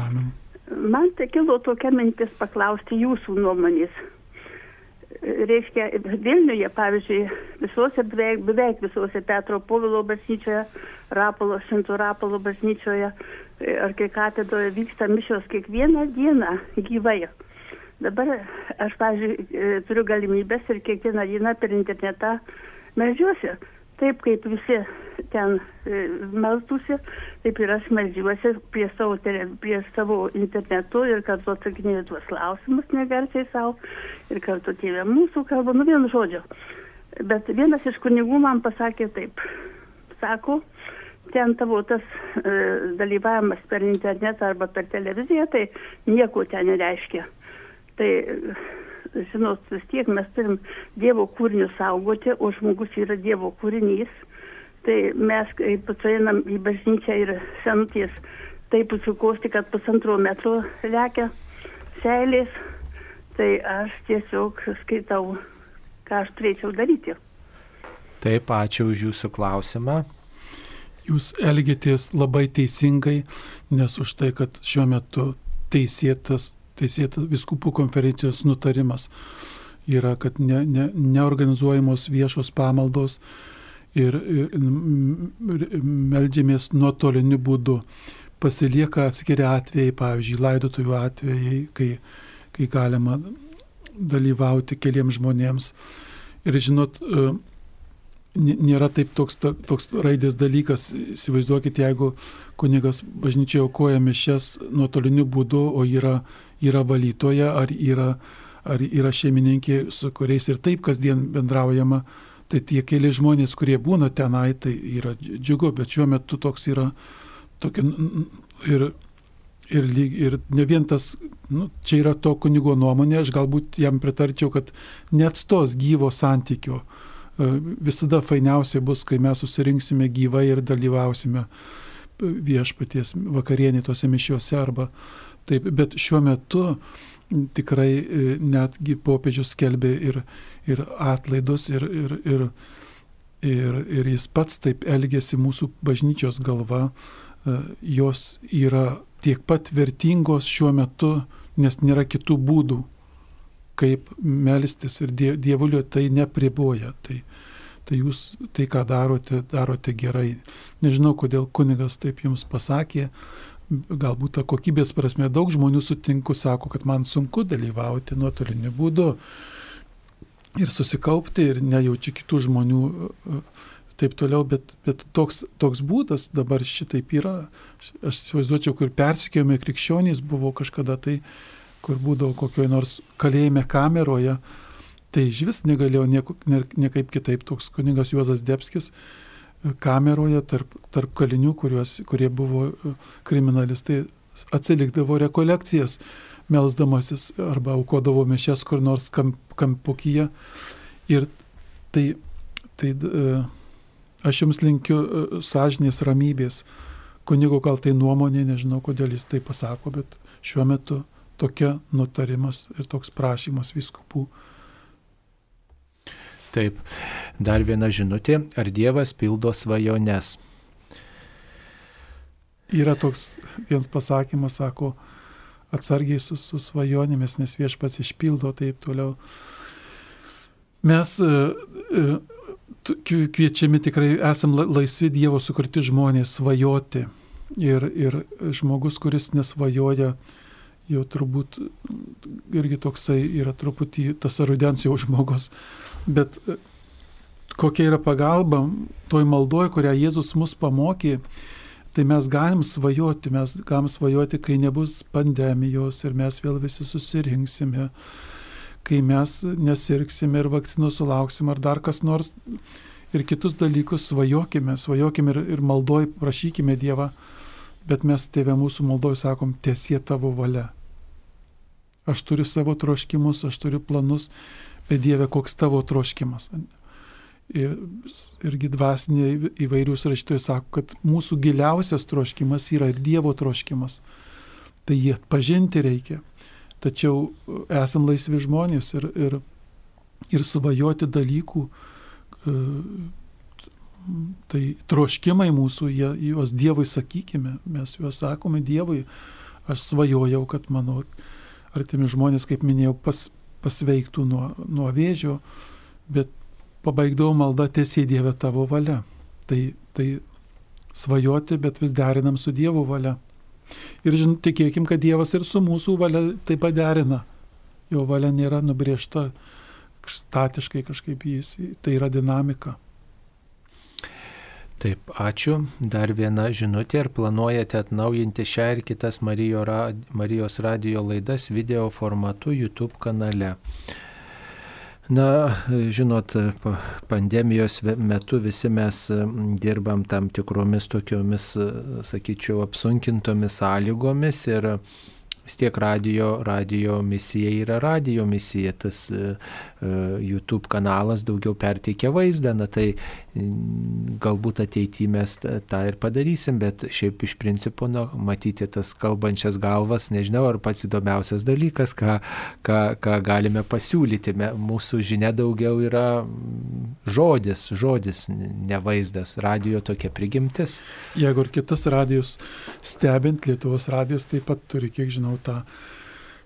Man tai kilo tokia mintis paklausti jūsų nuomonės. Reiškia, Vilniuje, pavyzdžiui, visose, beveik, beveik visose Petro Povilo bažnyčioje, Rapalo, Šimto Rapalo bažnyčioje, ar kai katedroje vyksta mišios kiekvieną dieną gyvai. Dabar aš, pavyzdžiui, turiu galimybės ir kiekvieną dieną per internetą melžiuosi taip kaip visi ten e, melstusi, taip ir aš melžiuosi prie savo, prie savo internetu ir kartu atsakinėju tuos klausimus negarsiai savo ir kartu tėvė mūsų kalba, nu vienu žodžiu. Bet vienas iš kunigų man pasakė taip, sako, ten tavo tas e, dalyvavimas per internetą arba per televiziją, tai nieko ten nereiškia. Tai žinot, vis tiek mes turim Dievo kūrinius saugoti, o žmogus yra Dievo kūrinys. Tai mes, kaip sueinam į bažnyčią ir senutės, taip sukosti, kad pusantro metro lekia seilės, tai aš tiesiog skaitau, ką aš turėčiau daryti. Taip, ačiū už Jūsų klausimą. Jūs elgėtės labai teisingai, nes už tai, kad šiuo metu teisėtas teisėtas viskupų konferencijos nutarimas yra, kad ne, ne, neorganizuojamos viešos pamaldos ir, ir, meldžiamės nuotoliniu būdu. Pasilieka atskiri atvejai, pavyzdžiui, laidotųjų atvejai, kai, kai galima dalyvauti keliams žmonėms. Ir žinot, e, nėra taip toks, toks raidės dalykas. Įsivaizduokit, jeigu kunigas bažnyčioje aukoja mišes nuotoliniu būdu, o yra yra valytoja, ar yra, ar yra šeimininkė, su kuriais ir taip kasdien bendraujama. Tai tie keli žmonės, kurie būna tenai, tai yra džiugu, bet šiuo metu toks yra tokia ir, ir, ir ne vien tas, nu, čia yra to kunigo nuomonė, aš galbūt jam pritarčiau, kad net stos gyvo santykio e, visada fainiausia bus, kai mes susirinksime gyvai ir dalyvausime viešpaties vakarienė tose mišiuose arba Taip, bet šiuo metu tikrai e, netgi popiežius skelbė ir, ir atlaidus, ir, ir, ir, ir, ir jis pats taip elgėsi mūsų bažnyčios galva. E, jos yra tiek pat vertingos šiuo metu, nes nėra kitų būdų, kaip melstis ir die, dievulio tai nepriboja. Tai, tai jūs tai, ką darote, darote gerai. Nežinau, kodėl kunigas taip jums pasakė, galbūt ta kokybės prasme daug žmonių sutinku, sako, kad man sunku dalyvauti nuotoliniu būdu ir susikaupti ir nejaučiu kitų žmonių taip toliau, bet, bet toks, toks būdas dabar šitaip yra. Aš įsivaizduočiau, kur persikėjome krikščionys buvo kažkada tai, kur būdavo kokioje nors kalėjime kameroje, tai iš vis negalėjau nieko, ne, niekaip kitaip. Toks kunigas Juozas Debskis kameroje tarp, tarp kalinių, kuriuos, kurie buvo e, kriminalistai, atsilikdavo rekolekcijas, melzdamasis arba aukodavo mišes kur nors kamp, kampukyje. Ir tai, tai e, aš jums linkiu e, sąžinės ramybės. Kunigo gal tai nuomonė, nežinau kodėl jis tai pasako, bet šiuo metu tokia nutarimas ir toks prašymas viskupų Taip, dar viena žinutė, ar Dievas pildo svajones? Yra toks vienas pasakymas, sako, atsargiai su, su svajonėmis, nes viešpats išpildo taip toliau. Mes e, e, kviečiami tikrai esam laisvi Dievo sukurti žmonės svajoti. Ir, ir žmogus, kuris nesvajoja, jau turbūt irgi toksai yra truputį tas rudens jau žmogus. Bet e, kokia yra pagalba toj maldoj, kurią Jėzus mus pamokė, tai mes galim svajoti, mes galim svajoti, kai nebus pandemijos ir mes vėl visi susirinksime, kai mes nesirksime ir vakcinų sulauksim ar dar kas nors. Ir kitus dalykus svajokime, svajokime ir, ir maldoj prašykime Dievą, bet mes tėvė mūsų maldoj sakom, tiesie tavo valia. Aš turiu savo troškimus, aš turiu planus, bet Dieve, koks tavo troškimas. Ir, irgi dvasiniai įvairius rašytojai sako, kad mūsų giliausias troškimas yra ir Dievo troškimas. tai jį atpažinti reikia. Tačiau esam laisvi žmonės ir, ir, ir svajoti dalykų, e, tai troškimai mūsų, jie, juos Dievui sakykime, mes juos sakome Dievui. Aš svajojau, kad mano artimi žmonės, kaip minėjau, pas, pasveiktų nuo, nuo vėžio, bet pabaigdavau maldą tiesiai Dieve tavo valia. Tai, tai svajoti, bet vis derinam su Dievo valia. Ir žin, tikėkim, kad Dievas ir su mūsų valia taip pat derina. Jo valia nėra nubriežta statiškai kažkaip jis, tai yra dinamika. Taip, ačiū. Dar viena žinutė. Ar planuojate atnaujinti šią ir kitas Marijos radio laidas video formatu YouTube kanale? Na, žinot, pandemijos metu visi mes dirbam tam tikromis tokiomis, sakyčiau, apsunkintomis sąlygomis ir vis tiek radio, radio misija yra radio misija, tas uh, YouTube kanalas daugiau perteikia vaizdą, na tai galbūt ateityje mes tą ir padarysim, bet šiaip iš principo, na, matyti tas kalbančias galvas, nežinau, ar pats įdomiausias dalykas, ką, ką, ką galime pasiūlyti. Mūsų žinia daugiau yra žodis, žodis, ne vaizdas, radio tokia prigimtis. Jeigu ir kitas radijus stebint, Lietuvos radijas taip pat turi, kiek žinau, tą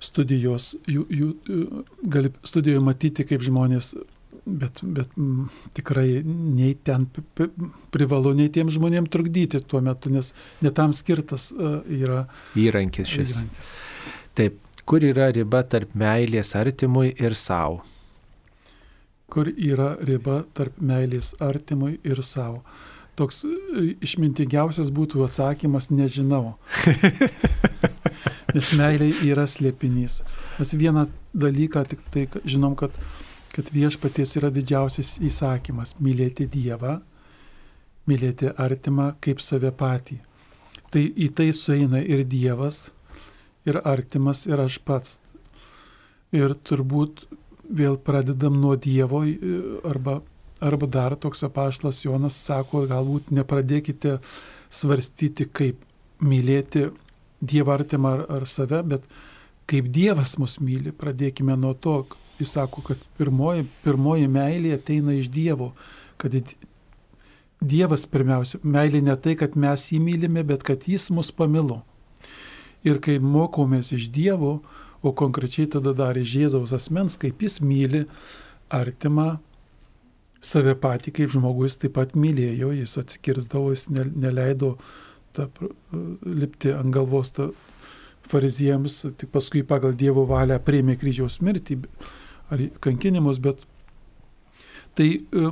studijos, jų, jų, gali studijoje matyti, kaip žmonės, bet, bet m, tikrai nei ten privalu, nei tiem žmonėm trukdyti tuo metu, nes netam skirtas uh, yra įrankis šis. Įrankis. Taip, kur yra riba tarp meilės artimui ir savo? Kur yra riba tarp meilės artimui ir savo? Toks e, išmintingiausias būtų atsakymas nežinau. Nes meilė yra slėpinys. Mes vieną dalyką tik tai žinom, kad, kad viešpaties yra didžiausias įsakymas - mylėti Dievą, mylėti artimą kaip save patį. Tai į tai sueina ir Dievas, ir artimas, ir aš pats. Ir turbūt vėl pradedam nuo Dievo arba, arba dar toks apaštlas Jonas sako, galbūt nepradėkite svarstyti, kaip mylėti Dievą artimą ar, ar save, bet kaip Dievas mus myli, pradėkime nuo to. Jis sako, kad pirmoji, pirmoji meilė ateina iš Dievo, kad Dievas pirmiausia, meilė ne tai, kad mes jį mylime, bet kad jis mus pamilo. Ir kai mokomės iš Dievo, o konkrečiai tada dar iš Jėzaus asmens, kaip jis myli artimą, save patį kaip žmogus taip pat mylėjo, jis atskirsdavo, jis neleido ta, lipti ant galvos ta, fariziems, tik paskui pagal Dievo valią prieimė kryžiaus mirtį ar kankinimus, bet tai e,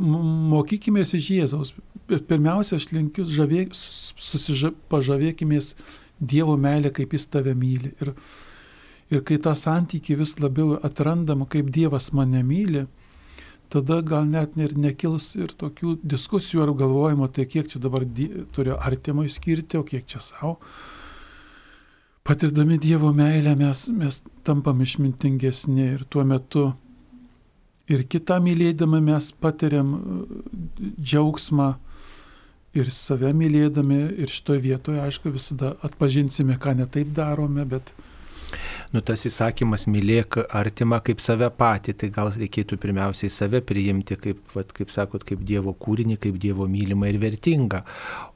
mokykime iš Jėzaus. Pirmiausia, aš linkiu, žavė, susiža, pažavėkimės Dievo meilę, kaip Jis tave myli. Ir, ir kai tą santykį vis labiau atrandam, kaip Dievas mane myli, tada gal net ir nekils ir tokių diskusijų ar galvojimo, tai kiek čia dabar turiu artimui skirti, o kiek čia savo. Patirdami Dievo meilę mes, mes tampam išmintingesni ir tuo metu ir kitą mylėdami mes patiriam uh, džiaugsmą ir save mylėdami. Ir šitoje vietoje, aišku, visada atpažinsime, ką netaip darome, bet nu, tas įsakymas mylėk artimą kaip save patį, tai gal reikėtų pirmiausiai save priimti kaip, vat, kaip sakot, kaip Dievo kūrinį, kaip Dievo mylimą ir vertingą.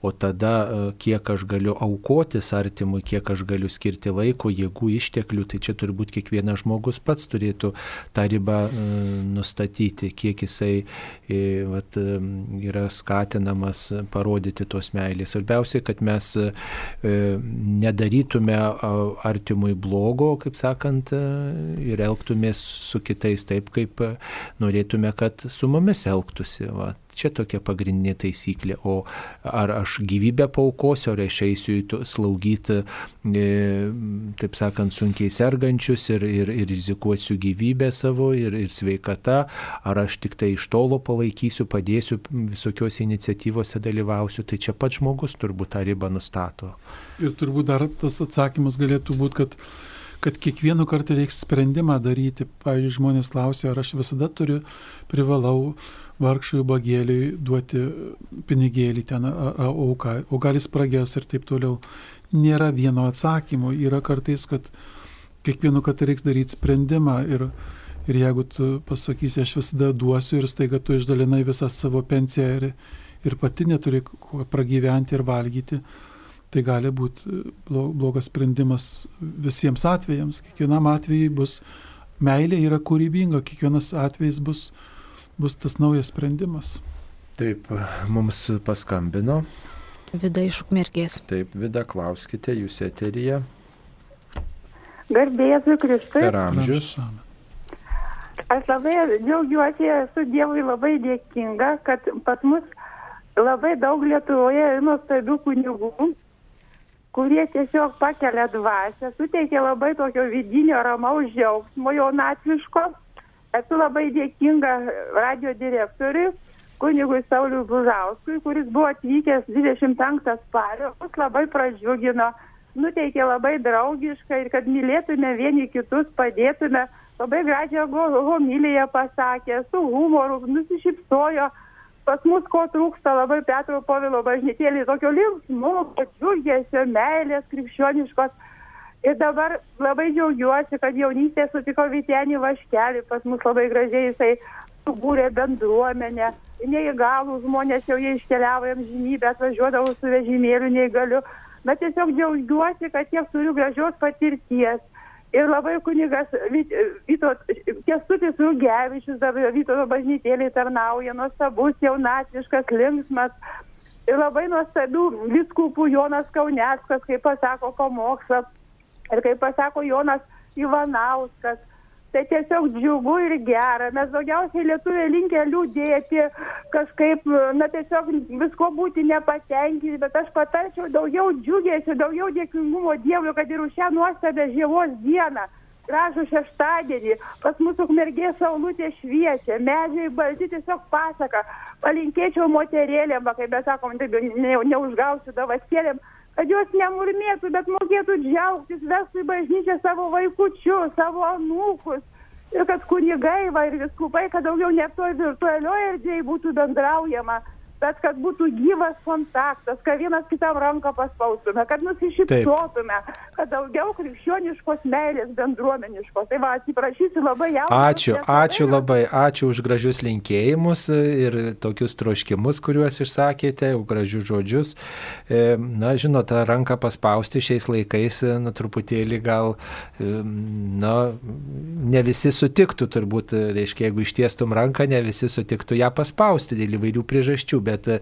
O tada, e, kiek aš galiu aukotis artimui, kiek aš galiu skirti laiko, jėgų, išteklių, tai čia turbūt kiekvienas žmogus pats turėtų tą ribą e, nustatyti, kiek jisai e, vat, yra skatinamas parodyti tos meilės. Svarbiausia, kad mes nedarytume artimui blogo, kaip sakant, e, ir elgtumės su kitais taip, kaip e, norėtume, kad su mumis elgtųsi. Va. Čia tokia pagrindinė taisyklė. O ar aš gyvybę paukosiu, ar aš eisiu slaugyti, e, taip sakant, sunkiai sergančius ir, ir, ir rizikuosiu gyvybę savo ir, ir sveikata, ar aš tik tai iš tolo palaikysiu, padėsiu visokiose iniciatyvose dalyvausiu, tai čia pats žmogus turbūt tą ribą nustato. Ir turbūt dar tas atsakymas galėtų būti, kad kad kiekvienu kartu reiks sprendimą daryti. Pavyzdžiui, žmonės klausia, ar aš visada turiu, privalau vargšui bagėliui duoti pinigėlį ten auką, o gal jis pragės ir taip toliau. Nėra vieno atsakymo, yra kartais, kad kiekvienu kartu reiks daryti sprendimą ir, ir jeigu tu pasakysi, aš visada duosiu ir staiga tu išdalinai visą savo pensiją ir, ir pati neturi pragyventi ir valgyti, tai gali būti blogas sprendimas visiems atvejams. Kiekvienam atvejui bus meilė yra kūrybinga, kiekvienas atvejis bus, bus tas naujas sprendimas. Taip, mums paskambino. Vida iš ukmergės. Taip, Vida, klauskite, jūs eterija. Garbėjai Kristui. Per amžius. Aš labai džiaugiuosi, esu Dievui labai dėkinga, kad pas mus labai daug Lietuvoje nuostabių kunigų, kurie tiesiog pakelia dvasę, suteikia labai tokio vidinio ramaus džiaugsmo jaunatviško. Esu labai dėkinga radio direktoriui, kunigui Sauliui Bužauskui, kuris buvo atvykęs 25 spalio, mus labai pradžiugino, nuteikė labai draugiškai ir kad mylėtume vieni kitus, padėtume, labai gražią homiliją pasakė, su humoru, nusišypsojo pas mus ko trūksta labai Petro Povilo bažnytėlį, tokio linksmo, džiugesio, meilės, krikščioniškos. Ir dabar labai džiaugiuosi, kad jaunystėje sutikau Vitenį Vaškelį, pas mus labai gražiai jisai subūrė bendruomenę, neįgalų žmonės jau jie iškeliavo jam žinybę, atvažiuodavo su vežimėliu neįgaliu. Bet tiesiog džiaugiuosi, kad tiek turiu gražios patirties Ir labai kunigas Kestutis Rugevičius, dabar Vytauto bažnytėlėje tarnauja, nuostabus, jaunatviškas, linksmas. Ir labai nuostabių viskupų Jonas Kauneckas, kaip pasako pamokslą. Ir kaip pasako Jonas Ivanauskas tai tiesiog džiugu ir gera. Mes daugiausiai lietuviai linkę liūdėti, kažkaip, na tiesiog visko būti nepatenkinti, bet aš patarčiau daugiau džiugėsiu, daugiau dėkingumo Dievui, kad ir už šią nuostabią žievos dieną. Gražų šeštadienį, pas mūsų ukmergė saulutė šviečia, medžiai balti tiesiog pasaka. Palinkėčiau moterėlėm, kaip mes sakom, taip ne, neužgausiu davasėlėm, kad jos nemurmėtų, bet mokėtų džiaugtis, vestų į bažnyčią savo vaikučius, savo anūkus. Ir kad kunigai va, ir viskupai, kad daugiau ne toj virtualioje erdvėje būtų bendraujama, bet kad būtų gyvas kontaktas, kad vienas kitam ranką paspaustume, kad nusišypsotume, kad daugiau krikščioniškos meilės bendruomeniškos. Tai va, atsiprašysiu labai jauną. Ačiū, ačiū labai, ačiū už gražius linkėjimus ir tokius troškimus, kuriuos išsakėte, gražius žodžius. E, na, žinot, tą ranką paspausti šiais laikais, na, truputėlį gal, e, na, ne visi sutiktų, turbūt, reiškia, jeigu ištiestum ranką, ne visi sutiktų ją paspausti dėl įvairių priežasčių bet e,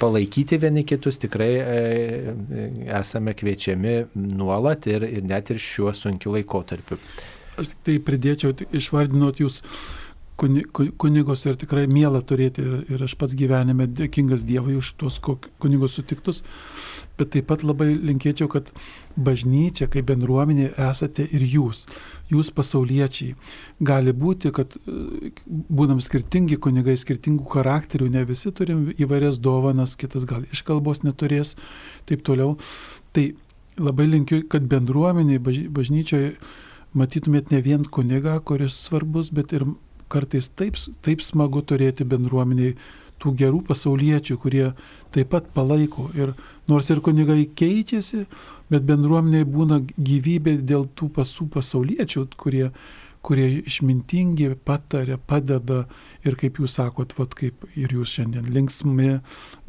palaikyti vieni kitus tikrai e, e, esame kviečiami nuolat ir, ir net ir šiuo sunkiu laikotarpiu. Aš tik tai pridėčiau, išvardinot jūs kunigos ir tikrai mėla turėti ir, ir aš pats gyvenime dėkingas Dievui už tuos kunigos sutiktus, bet taip pat labai linkėčiau, kad bažnyčia kaip bendruomenė esate ir jūs, jūs pasauliečiai. Gali būti, kad e, būnam skirtingi kunigai, skirtingų charakterių, ne visi turim įvairias dovanas, kitas gal iškalbos neturės, taip toliau. Tai labai linkiu, kad bendruomeniai bažnyčioje matytumėt ne vien kunigą, kuris svarbus, bet ir kartais taip, taip smagu turėti bendruomeniai tų gerų pasauliečių, kurie taip pat palaiko. Ir nors ir kunigai keičiasi, bet bendruomeniai būna gyvybė dėl tų pasų pasauliečių, kurie, kurie išmintingi, patarė, padeda ir kaip jūs sakot, vat, kaip ir jūs šiandien linksmi,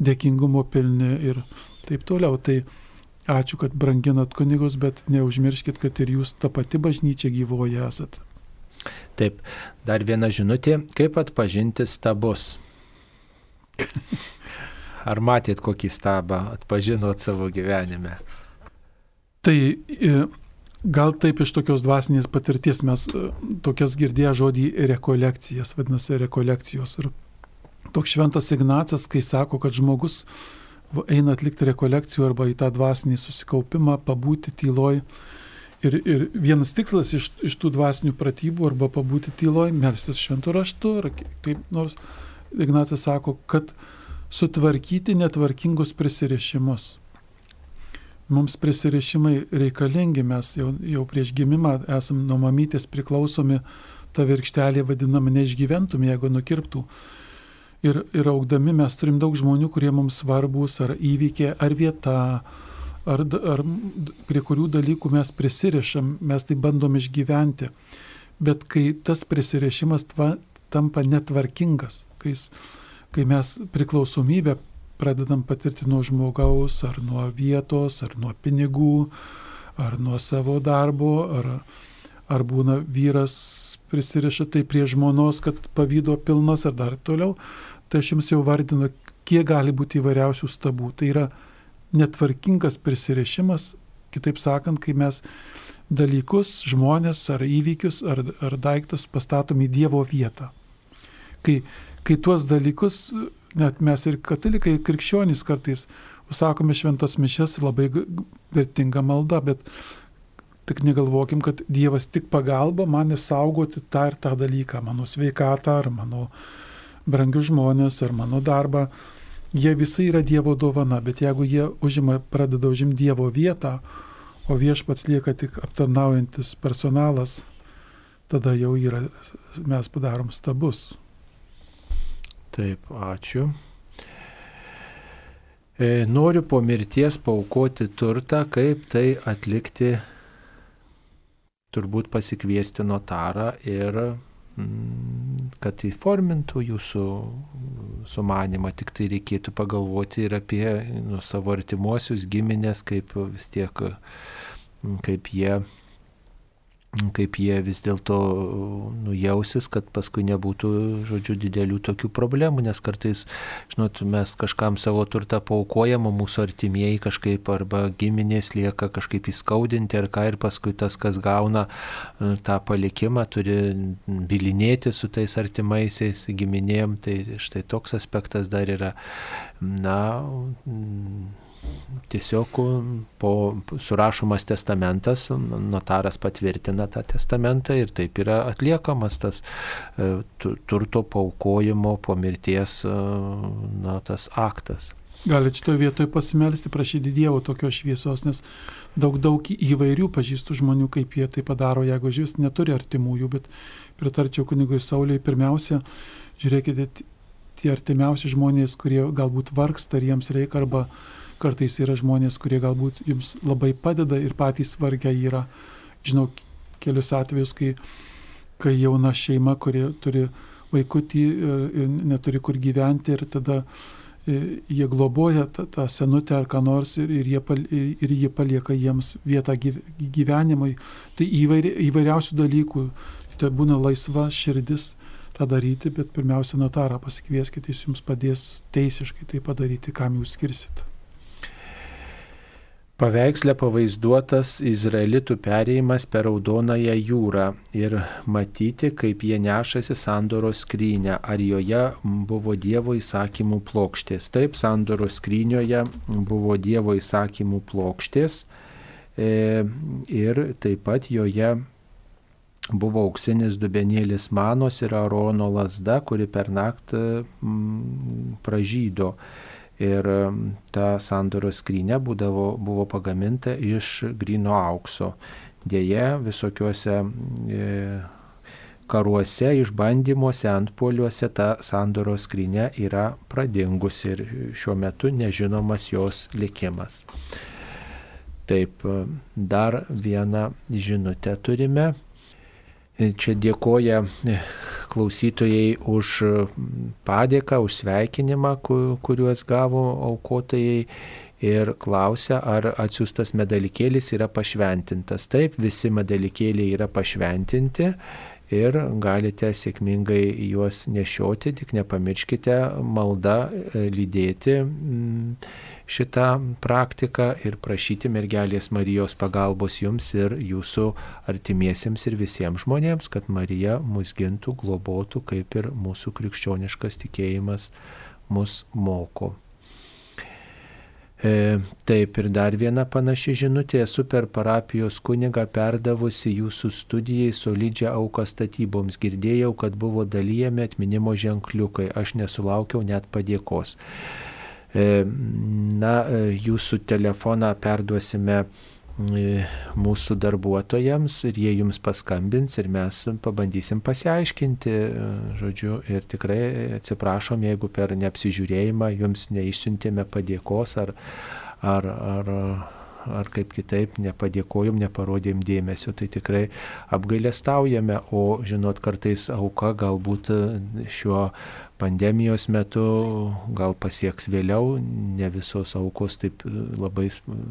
dėkingumo pilni ir taip toliau. Tai ačiū, kad branginat kunigus, bet neužmirškit, kad ir jūs ta pati bažnyčia gyvoja esat. Taip, dar viena žinutė, kaip atpažinti stabus. Ar matėt kokį stabą, atpažinot savo gyvenime? Tai e, gal taip iš tokios dvasinės patirties mes e, tokias girdėję žodį rekolekcijas, vadinasi rekolekcijos. Ir toks šventas Ignacas, kai sako, kad žmogus eina atlikti rekolekcijų arba į tą dvasinį susikaupimą, pabūti tyloj, Ir, ir vienas tikslas iš, iš tų dvasinių pratybų arba pabūti tyloj, melstis šventų raštu, ar taip nors Ignacas sako, kad sutvarkyti netvarkingus prisirišimus. mums prisirišimai reikalingi, mes jau, jau prieš gimimą esam nuo mamytės priklausomi, ta virkštelė vadinama neišgyventum, jeigu nukirptų. Ir, ir augdami mes turim daug žmonių, kurie mums svarbus, ar įvykiai, ar vieta, ar, ar prie kurių dalykų mes prisirišam, mes tai bandom išgyventi. Bet kai tas prisirišimas tva, tampa netvarkingas, kai, kai mes priklausomybę pradedam patirti nuo žmogaus, ar nuo vietos, ar nuo pinigų, ar nuo savo darbo, ar, ar būna vyras prisiriša tai prie žmonos, kad pavydo pilnas, ar dar toliau, tai aš jums jau vardinu, kiek gali būti įvairiausių stabų. Tai yra netvarkingas prisirišimas, kitaip sakant, kai mes dalykus, žmonės ar įvykius ar, ar daiktus pastatom į Dievo vietą. Kai, kai tuos dalykus net mes ir katalikai, krikščionys kartais užsakome šventas mišes, labai vertinga malda, bet tik negalvokim, kad Dievas tik pagalba man išsaugoti tą ir tą dalyką, mano sveikatą, ar mano brangius žmonės, ar mano darbą. Jie visi yra Dievo dovana, bet jeigu jie užima, pradeda užimti Dievo vietą, o viešpats lieka tik aptarnaujantis personalas, tada jau yra, mes padarom stabus. Taip, ačiū. E, noriu po mirties paukoti turtą, kaip tai atlikti, turbūt pasikviesti notarą ir kad įformintų jūsų sumanimą, tik tai reikėtų pagalvoti ir apie nu, savo artimuosius giminės, kaip vis tiek, kaip jie kaip jie vis dėlto nujausis, kad paskui nebūtų, žodžiu, didelių tokių problemų, nes kartais, žinot, mes kažkam savo turtą paukojam, o mūsų artimieji kažkaip arba giminės lieka kažkaip įskaudinti ar ką ir paskui tas, kas gauna e, tą palikimą, turi bilinėti su tais artimaisiais giminėm, tai štai toks aspektas dar yra, na, tiesiog po surašomas testamentas, notaras patvirtina tą testamentą ir taip yra atliekamas tas e, turto paukojimo po mirties e, na, tas aktas. Galite šitoje vietoje pasimelsti, prašyti Dievo tokios šviesos, nes daug, daug įvairių pažįstų žmonių, kaip jie tai padaro, jeigu žvis neturi artimųjų, bet pritarčiau kunigui Sauliai, pirmiausia, žiūrėkite, tie artimiausi žmonės, kurie galbūt vargsta ir jiems reikia arba Kartais yra žmonės, kurie galbūt jums labai padeda ir patys vargia yra. Žinau kelius atvejus, kai, kai jauna šeima, kurie turi vaikutį ir neturi kur gyventi ir tada e, jie globoja tą, tą senutę ar ką nors ir, ir, jie, ir jie palieka jiems vietą gyvenimui. Tai įvairi, įvairiausių dalykų. Tai būna laisva širdis tą daryti, bet pirmiausia notarą pasikvieskite, jis jums padės teisiškai tai padaryti, kam jūs skirsit. Paveiksle pavaizduotas izraelitų perėjimas per Raudonąją jūrą ir matyti, kaip jie nešasi sandoros skrynę, ar joje buvo Dievo įsakymų plokštės. Taip, sandoros skrynioje buvo Dievo įsakymų plokštės e, ir taip pat joje buvo auksinis dubenėlis manos ir Arono lasda, kuri per naktį pražydo. Ir ta sandoros skrynė būdavo, buvo pagaminta iš grino aukso. Dėje visokiuose e, karuose, išbandymuose, antpoliuose ta sandoros skrynė yra pradingusi ir šiuo metu nežinomas jos likimas. Taip, dar vieną žinutę turime. Čia dėkoja klausytojai už padėką, už sveikinimą, kuriuos gavo aukotojai ir klausia, ar atsiųstas medalikėlis yra pašventintas. Taip, visi medalikėliai yra pašventinti ir galite sėkmingai juos nešioti, tik nepamirškite maldą e, lydėti šitą praktiką ir prašyti mergelės Marijos pagalbos jums ir jūsų artimiesiems ir visiems žmonėms, kad Marija mus gintų, globotų, kaip ir mūsų krikščioniškas tikėjimas mus moko. E, taip ir dar viena panaši žinutė, esu per parapijos kunigą perdavusi jūsų studijai solidžią auką statyboms. Girdėjau, kad buvo dalyjami atminimo ženkliukai, aš nesulaukiau net padėkos. Na, jūsų telefoną perduosime mūsų darbuotojams ir jie jums paskambins ir mes pabandysim pasiaiškinti, žodžiu, ir tikrai atsiprašom, jeigu per neapsižiūrėjimą jums neišsiuntėme padėkos ar, ar, ar, ar kaip kitaip nepadėkojom, neparodėm dėmesio, tai tikrai apgailestaujame, o žinot, kartais auka galbūt šiuo pandemijos metu gal pasieks vėliau, ne visos aukos taip e, labai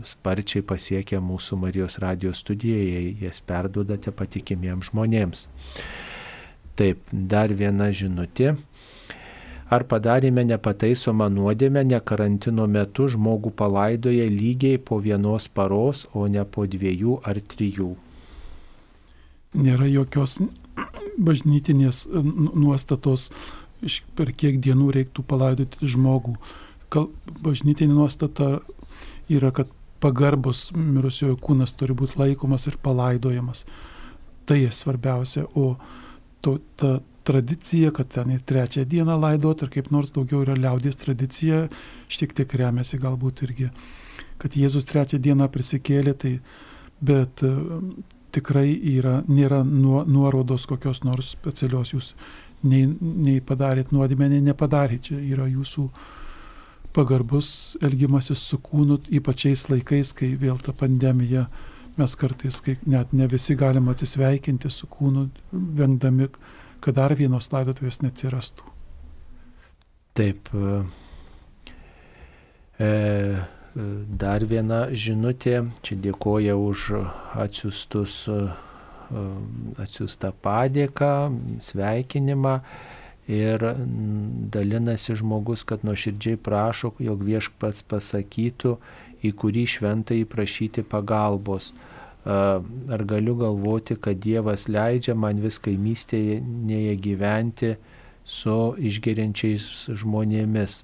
sparčiai pasiekia mūsų Marijos radijos studiją, jas perdodate patikimiems žmonėms. Taip, dar viena žinutė. Ar padarėme nepataisomą nuodėmę, ne karantino metu žmogų palaidoja lygiai po vienos paros, o ne po dviejų ar trijų? Nėra jokios bažnytinės nuostatos per kiek dienų reiktų palaidoti žmogų. Bažnytinė nuostata yra, kad pagarbus mirusiojo kūnas turi būti laikomas ir palaidojamas. Tai svarbiausia, o to, ta tradicija, kad ten ir trečią dieną laidot, ar kaip nors daugiau yra liaudės tradicija, šiek tiek remiasi galbūt irgi, kad Jėzus trečią dieną prisikėlė, tai bet tikrai yra, nėra nuorodos kokios nors specialios jūs nei, nei padarėt nuodėmę, nei nepadarėt. Čia yra jūsų pagarbus elgimasis su kūnu, ypač šiais laikais, kai vėl ta pandemija, mes kartais, kai net ne visi galim atsisveikinti su kūnu, vengdami, kad dar vienos laidotuvės neatsirastų. Taip. E, dar viena žinutė, čia dėkoja už atsiustus Um, atsiųstą padėką, sveikinimą ir dalinasi žmogus, kad nuoširdžiai prašo, jog viešpats pasakytų, į kurį šventą įprašyti pagalbos. Ar galiu galvoti, kad Dievas leidžia man vis kaimystėje gyventi su išgeriančiais žmonėmis,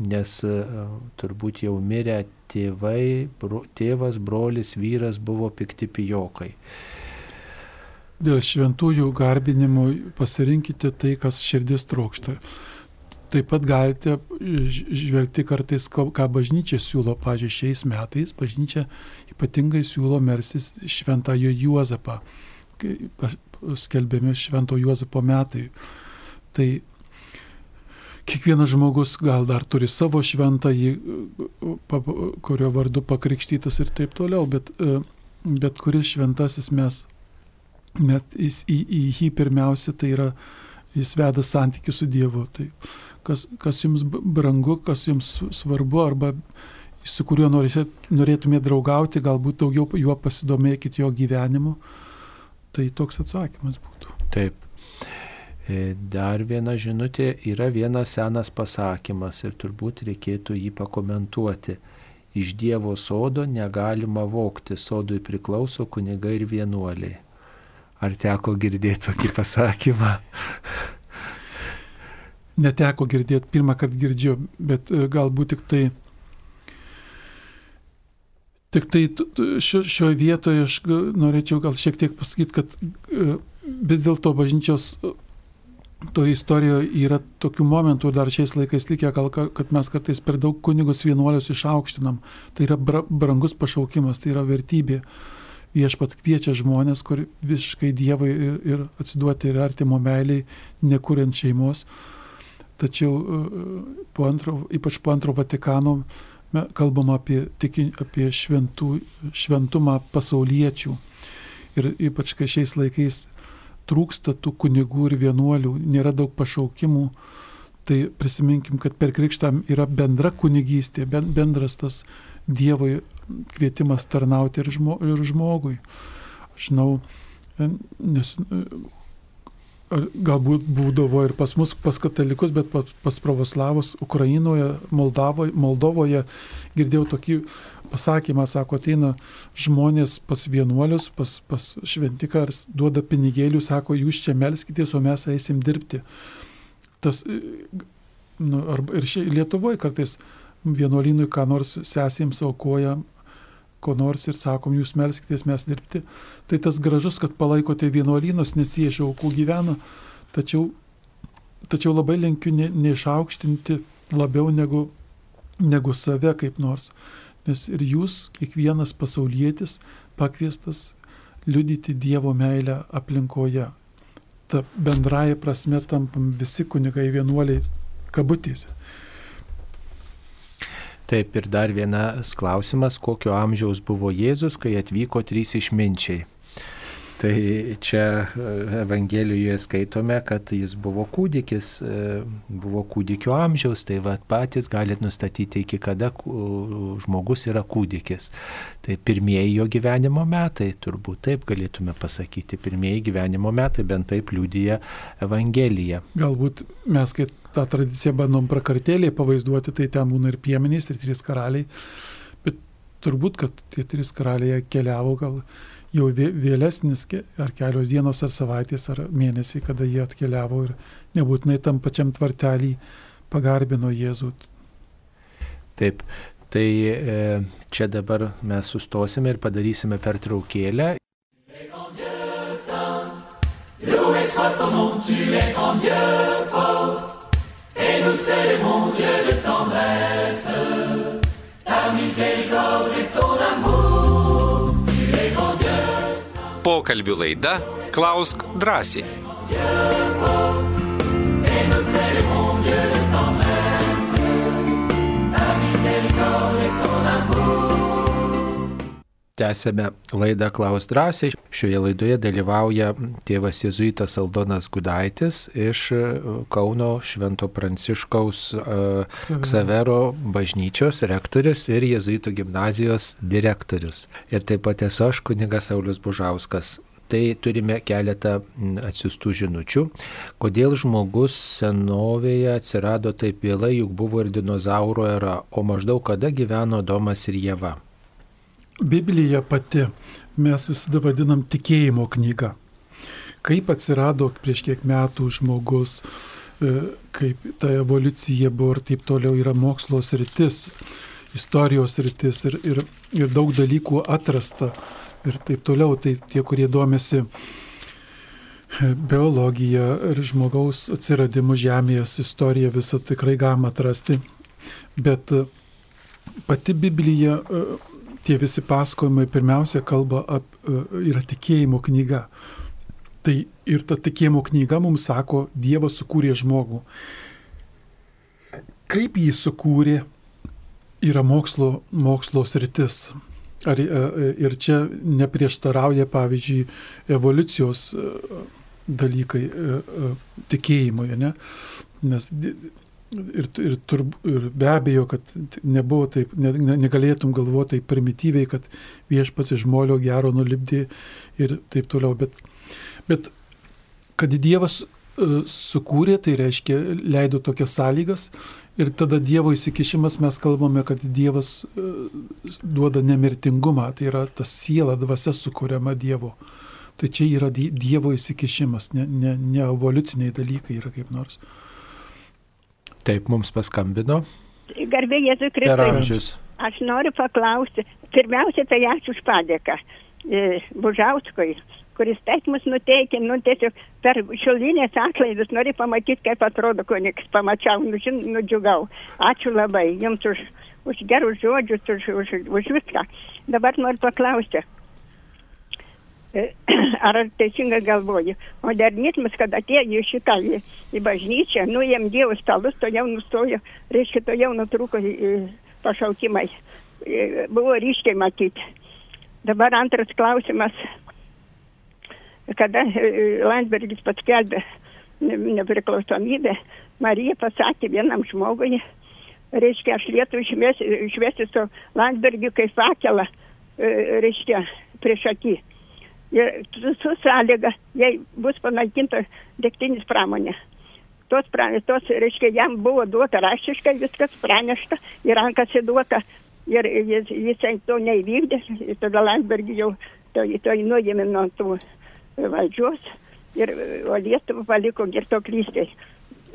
nes turbūt jau mirę tėvai, bro, tėvas, brolis, vyras buvo pikti pijokai. Dėl šventųjų garbinimo pasirinkite tai, kas širdis trokšta. Taip pat galite žvelgti kartais, ką bažnyčia siūlo, pažiūrėjau, šiais metais bažnyčia ypatingai siūlo mersis šventąjo Juozapą, skelbiami švento Juozapo metai. Tai kiekvienas žmogus gal dar turi savo šventąjį, kurio vardu pakrikštytas ir taip toliau, bet, e, bet kuris šventasis mes, mes į, į jį pirmiausia tai yra, jis veda santykių su Dievu. Tai kas, kas jums brangu, kas jums svarbu, arba su kuriuo norėtumėte draugauti, galbūt daugiau juo pasidomėkit jo gyvenimu. Tai toks atsakymas būtų. Taip. E, dar viena žinutė yra vienas senas pasakymas ir turbūt reikėtų jį pakomentuoti. Iš Dievo sodo negalima vokti, sodui priklauso kunigai ir vienuoliai. Ar teko girdėti tokį pasakymą? Neteko girdėti, pirmą kartą girdžiu, bet e, galbūt tik tai Tik tai šioje vietoje aš norėčiau gal šiek tiek pasakyti, kad e, vis dėlto bažnyčios to istorijoje yra tokių momentų dar šiais laikais likę, gal, kad mes kartais per daug kunigus vienuolius išaukštinam. Tai yra brangus pašaukimas, tai yra vertybė. Viešpats kviečia žmonės, kur visiškai Dievai ir, ir atsiduoti ir artimo meiliai, nekuriant šeimos. Tačiau e, po antro, ypač po antro Vatikano kalbam apie, tiki, apie šventų, šventumą pasauliečių. Ir ypač kai šiais laikais trūksta tų kunigų ir vienuolių, nėra daug pašaukimų, tai prisiminkim, kad per krikštą yra bendra kunigystė, bendras tas Dievo kvietimas tarnauti ir žmogui. Aš žinau, nes galbūt būdavo ir pas mus, pas katalikus, bet pas, pas pravoslavus Ukrainoje, Moldavoje, Moldovoje girdėjau tokį pasakymą, sako, ateina žmonės pas vienuolius, pas, pas šventiką, duoda pinigėlių, sako, jūs čia melskitės, o mes eisim dirbti. Tas, nu, ir šiai Lietuvoje kartais vienuolynui ką nors sesėms aukoja, ko nors ir sakom, jūs melskitės, mes dirbti. Tai tas gražus, kad palaikote vienuolynus, nes jie iš aukų gyvena, tačiau, tačiau labai linkiu ne, neišaukštinti labiau negu, negu save kaip nors. Nes ir jūs, kiekvienas pasaulietis, pakviestas liudyti Dievo meilę aplinkoje. Ta bendraja prasme tampam visi kunigai vienuoliai kabutėse. Taip ir dar vienas klausimas, kokio amžiaus buvo Jėzus, kai atvyko trys išminčiai. Tai čia e, Evangelijoje skaitome, kad jis buvo kūdikis, e, buvo kūdikio amžiaus, tai va patys galite nustatyti, iki kada žmogus yra kūdikis. Tai pirmieji jo gyvenimo metai, turbūt taip galėtume pasakyti, pirmieji gyvenimo metai, bent taip liūdija Evangelija. Galbūt mes, kai tą tradiciją bandom prakartėlėje pavaizduoti, tai ten būna ir piemenys, ir trys karaliai, bet turbūt, kad tie trys karaliai keliavo gal jau vėlesnis, ar kelios dienos, ar savaitės, ar mėnesiai, kada jie atkeliavo ir nebūtinai tam pačiam tvartelį pagarbino Jėzų. Taip, tai e, čia dabar mes sustosime ir padarysime pertraukėlę. Loué soit ton nom, tu es grand Dieu fort, et nous célébrons Dieu de tendresse, ta miséricorde et ton amour. Pokalbių laida Klausk drąsiai. Tęsėme laidą Klaus drąsiai. Šioje laidoje dalyvauja tėvas Jėzuitas Aldonas Gudaitis iš e, Kauno Švento Pranciškaus uh, Ksavero bažnyčios rektorius ir Jėzuitų gimnazijos direktorius. Ir taip pat esu aš, kunigas Saulis Bužauskas. Tai turime keletą atsiustų žinučių. Kodėl žmogus senovėje atsirado taip vėlai, juk buvo ir dinozauro era, o maždaug kada gyveno Domas ir Jėva? Biblija pati mes visada vadinam tikėjimo knyga. Kaip atsirado prieš kiek metų žmogus, e, kaip ta evoliucija buvo ir taip toliau yra mokslos rytis, istorijos rytis ir, ir, ir daug dalykų atrasta ir taip toliau. Tai tie, kurie domisi e, biologija ir žmogaus atsiradimu Žemės istorija visą tikrai galima atrasti. Bet e, pati Biblija tie visi pasakojimai pirmiausia kalba apie, yra tikėjimo knyga. Tai ir ta tikėjimo knyga mums sako, Dievas sukūrė žmogų. Kaip jį sukūrė, yra mokslo, mokslo sritis. Ar, e, e, ir čia neprieštarauja, pavyzdžiui, evoliucijos e, dalykai tikėjimoje, ne? Nes Ir, ir, tur, ir be abejo, kad nebuvo taip, ne, negalėtum galvoti taip primityviai, kad viešpats iš molio gero nulipdė ir taip toliau. Bet, bet kad Dievas uh, sukūrė, tai reiškia, leido tokias sąlygas ir tada Dievo įsikišimas mes kalbame, kad Dievas uh, duoda nemirtingumą, tai yra tas siela, dvasia sukūriama Dievo. Tai čia yra Dievo įsikišimas, ne, ne, ne evoliuciniai dalykai yra kaip nors. Uh, Taip, mums paskambino. Garbė Jėzui Kristui. Aš noriu paklausti, pirmiausia, tai ačiū už padėką e, Bužauskui, kuris taip mus nuteikė, nu tiesiog per šiulinės atlaidus noriu pamatyti, kaip atrodo kunikas, pamačiau, nu, žin, nudžiugau. Ačiū labai jums už, už gerus žodžius, už, už, už viską. Dabar noriu paklausti, ar teisingai galvoju, modernizmas, kad atėjo šitą, į, į bažnyčią, nuėm Dievo stalus, to jau nustojo, reiškia, to jau nutrūko pašaukimai. Buvo ryškiai matyti. Dabar antras klausimas, kada Landsbergis paskelbė nepriklausomybę, Marija pasakė vienam žmogui, reiškia, aš lietu išvesti su Landsbergiu kaip fakelą, reiškia, prieš akį ir su sąlyga, jei bus panaikinta degtinis pramonė. Tos, tos, reiškia, jam buvo duota raštiškai viskas pranešta ir rankas įduota ir jis, jisai to neįvykdė, ir tada Landsbergį jau to, to nuėmė nuo tų valdžios, ir, o Lietuvą paliko girtoklystės.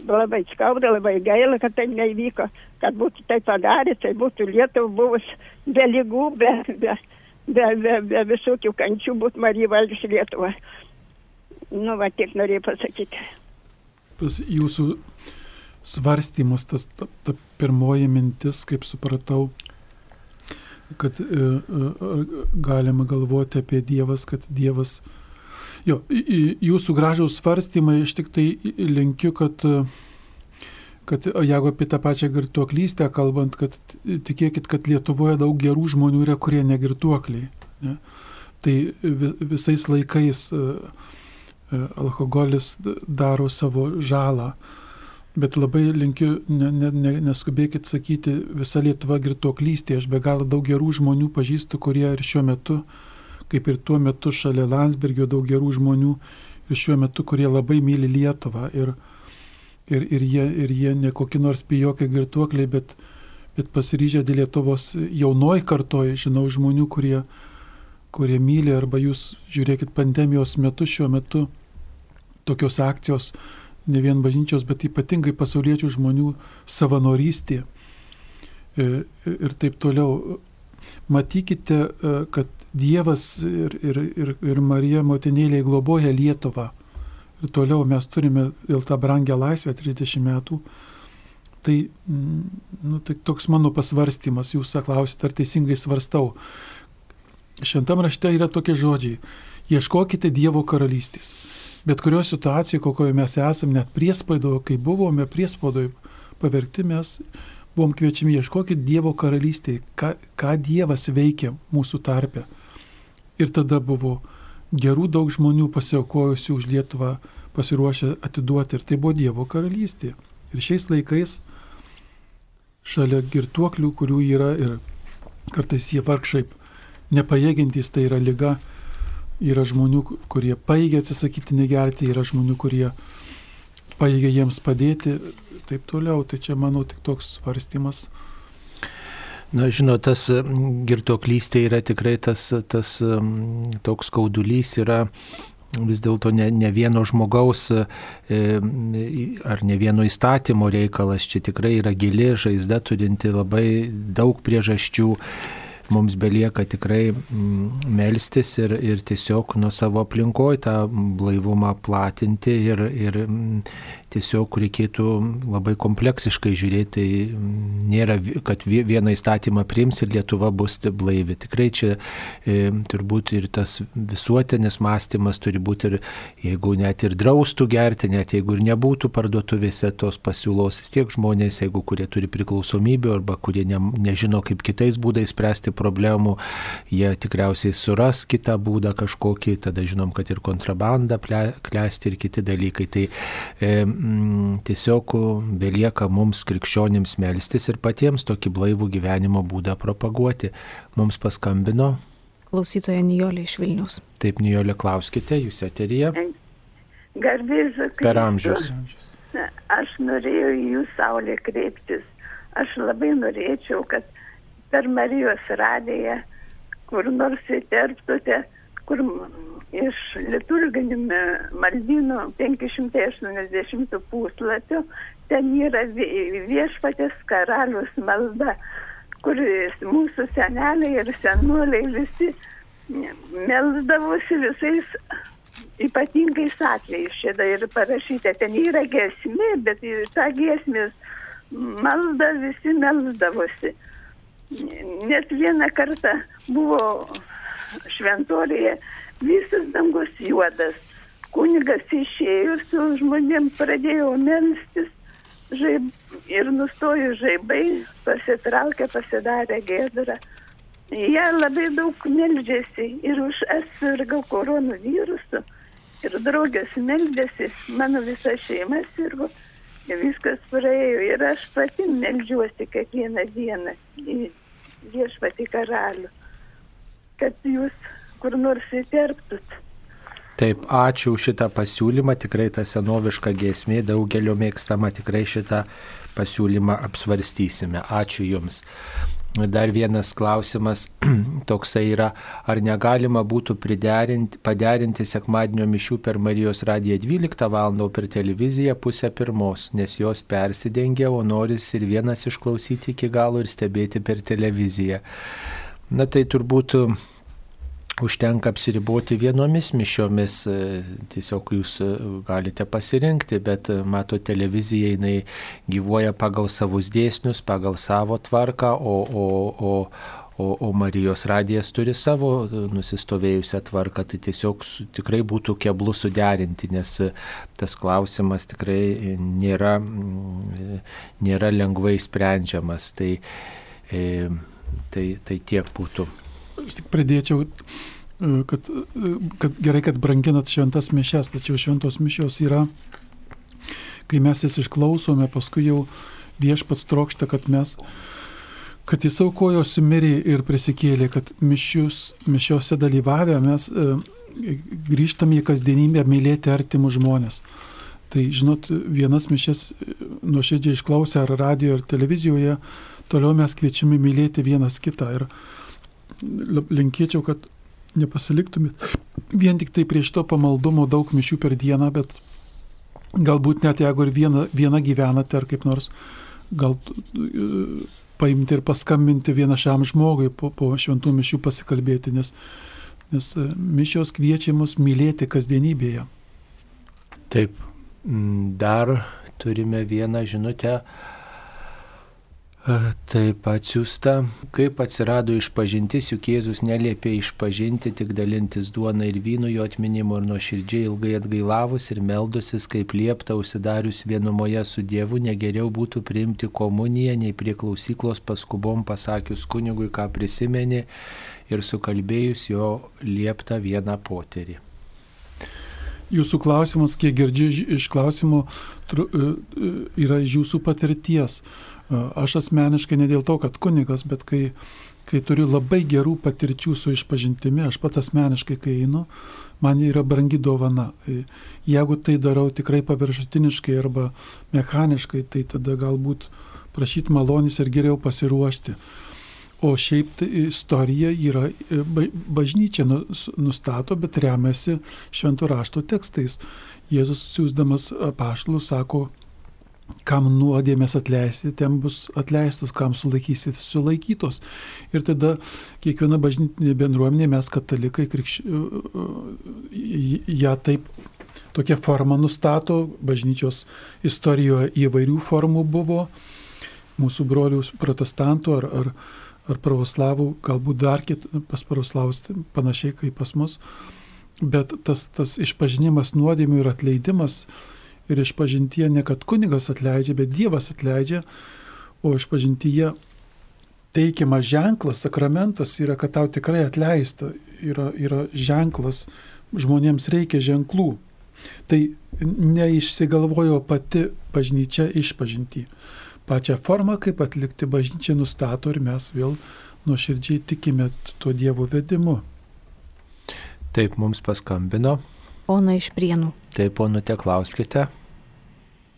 Labai skauda, labai gaila, kad tai neįvyko, kad būtų tai padarę, tai būtų Lietuva buvus be lygų, be, be, be, be, be visokių kančių būt Marija valdys Lietuvą. Nu, va, tiek norėjau pasakyti. Tas jūsų svarstymas, tas ta, ta pirmoji mintis, kaip supratau, kad e, e, galima galvoti apie Dievas, kad Dievas. Jo, jūsų gražaus svarstymai, aš tik tai linkiu, kad, kad jeigu apie tą pačią girtuoklystę kalbant, kad tikėkit, kad Lietuvoje daug gerų žmonių yra, kurie negirtuokliai. Ne? Tai visais laikais e, e, alkoholis daro savo žalą. Bet labai linkiu, ne, ne, ne, neskubėkit sakyti, visa Lietuva girtuoklystė, aš be galo daug gerų žmonių pažįstu, kurie ir šiuo metu, kaip ir tuo metu šalia Landsbergio daug gerų žmonių ir šiuo metu, kurie labai myli Lietuvą ir, ir, ir, jie, ir jie ne kokie nors pijokai girtuokliai, bet, bet pasiryžę dėl Lietuvos jaunoj kartoj, žinau žmonių, kurie, kurie myli arba jūs žiūrėkit pandemijos metu šiuo metu tokios akcijos ne vien bažnyčios, bet ypatingai pasauliečių žmonių savanorystė e, ir taip toliau. Matykite, e, kad Dievas ir, ir, ir, ir Marija motinėlė globoja Lietuvą. Ir toliau mes turime vėl tą brangę laisvę 30 metų. Tai, mm, nu, tai toks mano pasvarstymas, jūs klausit, ar teisingai svarstau. Šventam rašte yra tokie žodžiai. Ieškokite Dievo karalystės bet kurioje situacijoje, kokioje mes esame, net priespaidoje, kai buvome priespaidoje pavergti, mes buvom kviečiami ieškoti Dievo karalystėje, ką, ką Dievas veikia mūsų tarpe. Ir tada buvo gerų daug žmonių pasiaukojusių už Lietuvą, pasiruošę atiduoti ir tai buvo Dievo karalystė. Ir šiais laikais šalia girtuoklių, kurių yra ir kartais jie vargšai nepajėgintys, tai yra lyga, Yra žmonių, kurie paėgia atsisakyti negerti, yra žmonių, kurie paėgia jiems padėti, taip toliau. Tai čia, manau, tik toks svarstymas. Na, žinot, tas girtoklystė yra tikrai tas, tas toks skaudulys, yra vis dėlto ne, ne vieno žmogaus e, ar ne vieno įstatymo reikalas, čia tikrai yra gili žaizda turinti labai daug priežasčių mums belieka tikrai mm, melstis ir, ir tiesiog nuo savo aplinkoje tą blaivumą platinti ir, ir mm, tiesiog reikėtų labai kompleksiškai žiūrėti. Tai nėra, kad vieną įstatymą priims ir Lietuva bus blaivi. Tikrai čia e, turbūt ir tas visuotinis mąstymas turi būti ir jeigu net ir draustų gerti, net jeigu ir nebūtų parduotuvėse tos pasiūlos, vis tiek žmonės, jeigu kurie turi priklausomybę arba kurie ne, nežino, kaip kitais būdais spręsti problemų, jie tikriausiai suras kitą būdą kažkokį, tada žinom, kad ir kontrabanda klesti ir kiti dalykai. Tai e, mm, tiesiog belieka mums krikščionims melstis ir patiems tokį blaivų gyvenimo būdą propaguoti. Mums paskambino. Klausytoja Nijolė iš Vilnius. Taip, Nijolė, klauskite, jūs eterija. Garbės. Per amžius. Aš norėjau į jūs, Saulė, kreiptis. Aš labai norėčiau, kad per Marijos radiją kur nors įterptute, kur iš liturginių maldynų 580 puslapio, ten yra viešpatės karalius malda, kuris mūsų seneliai ir senuoliai visi melsdavosi visais ypatingais atvejais. Šitą ir parašyta, ten yra gesmė, bet tą gesmės maldą visi melsdavosi. Net vieną kartą buvo šventorėje visas dangus juodas. Kunigas išėjo su žmonėm, pradėjo melstis žaib, ir nustojo žaibai, pasitraukė, pasidarė gėdrą. Jie labai daug meldžiasi ir už aš sirgau koronavirusu ir draugės meldėsi, mano visa šeima sirgo, viskas praėjo ir aš pati meldžiuosi kiekvieną dieną į viešpatį karalių, kad jūs kur nors įterptut. Taip, ačiū už šitą pasiūlymą, tikrai ta senoviška giesmė, daugelio mėgstama, tikrai šitą pasiūlymą apsvarstysime. Ačiū Jums. Dar vienas klausimas toksai yra, ar negalima būtų paderinti sekmadienio mišių per Marijos radiją 12 val. per televiziją pusę pirmos, nes jos persidengia, o noris ir vienas išklausyti iki galo ir stebėti per televiziją. Na tai turbūt užtenka apsiriboti vienomis mišiomis, e, tiesiog jūs e, galite pasirinkti, bet e, mato televizija, jinai gyvuoja pagal savus dėsnius, pagal savo tvarką, o, o, o, o, o Marijos radijas turi savo nusistovėjusią tvarką, tai tiesiog tikrai būtų keblu suderinti, nes tas klausimas tikrai nėra, nėra lengvai sprendžiamas. Tai, tai, tai tiek būtų. Aš tik pridėčiau, e, kad, e, kad gerai, kad branginat šventas mišes, tačiau šventos mišios yra, kai mes jas išklausome, paskui jau viešpats trokšta, kad mes, kad jis aukojosi mirė ir prisikėlė, kad mišius, mišiose dalyvavę mes e, grįžtame į kasdienybę mylėti artimus žmonės. Tai žinot, vienas mišes nuoširdžiai išklausę ar radio, ar televizijoje, toliau mes kviečiami mylėti vienas kitą. Ir linkėčiau, kad nepasiliktumėt. Vien tik tai prieš to pamaldumo daug mišių per dieną, bet galbūt net jeigu ir viena, viena gyvenate ar kaip nors, gal paimti ir paskambinti vienašam žmogui po, po šventų mišių pasikalbėti, nes, nes e, mišios kviečia mus mylėti kasdienybėje. Taip, dar turime vieną žinutę Taip atsiųsta, kaip atsirado išpažintis, juk Jėzus neliepė išpažinti, tik dalintis duona ir vynu jo atminimo ir nuoširdžiai ilgai atgailavus ir meldusis, kaip liepta užsidarius vienumoje su Dievu, negeriau būtų priimti komuniją, nei prie klausyklos paskubom pasakius kunigui, ką prisimenė ir sukalbėjus jo lieptą vieną poterį. Jūsų klausimas, kiek girdžiu iš klausimų, e, e, yra iš jūsų patirties. Aš asmeniškai ne dėl to, kad kunigas, bet kai, kai turiu labai gerų patirčių su išpažintimi, aš pats asmeniškai, kai einu, man yra brangi dovana. E, jeigu tai darau tikrai paviršutiniškai arba mechaniškai, tai tada galbūt prašyti malonės ir geriau pasiruošti. O šiaip tai istorija yra, e, bažnyčia nu, nustato, bet remiasi šventų rašto tekstais. Jėzus siūsdamas apaštalus sako, kam nuodėmės atleisti, ten bus atleistos, kam sulaikysit, sulaikytos. Ir tada kiekviena bažnytinė bendruomenė, mes katalikai, krikš... ją taip tokia forma nustato, bažnyčios istorijoje įvairių formų buvo, mūsų brolių protestantų ar, ar, ar pravoslavų, galbūt dar kit, pas pravoslavus panašiai kaip pas mus, bet tas, tas išpažinimas nuodėmių ir atleidimas, ir išpažintyje ne kad kunigas atleidžia, bet Dievas atleidžia, o išpažintyje teikiamas ženklas, sakramentas yra, kad tau tikrai atleista, yra, yra ženklas, žmonėms reikia ženklų. Tai neišsigalvojo pati bažnyčia išpažinti. Pačią formą, kaip atlikti bažnyčią, nustato ir mes vėl nuoširdžiai tikime tuo Dievo vedimu. Taip mums paskambino Ona iš Prienų. Taip, ponute, klauskite.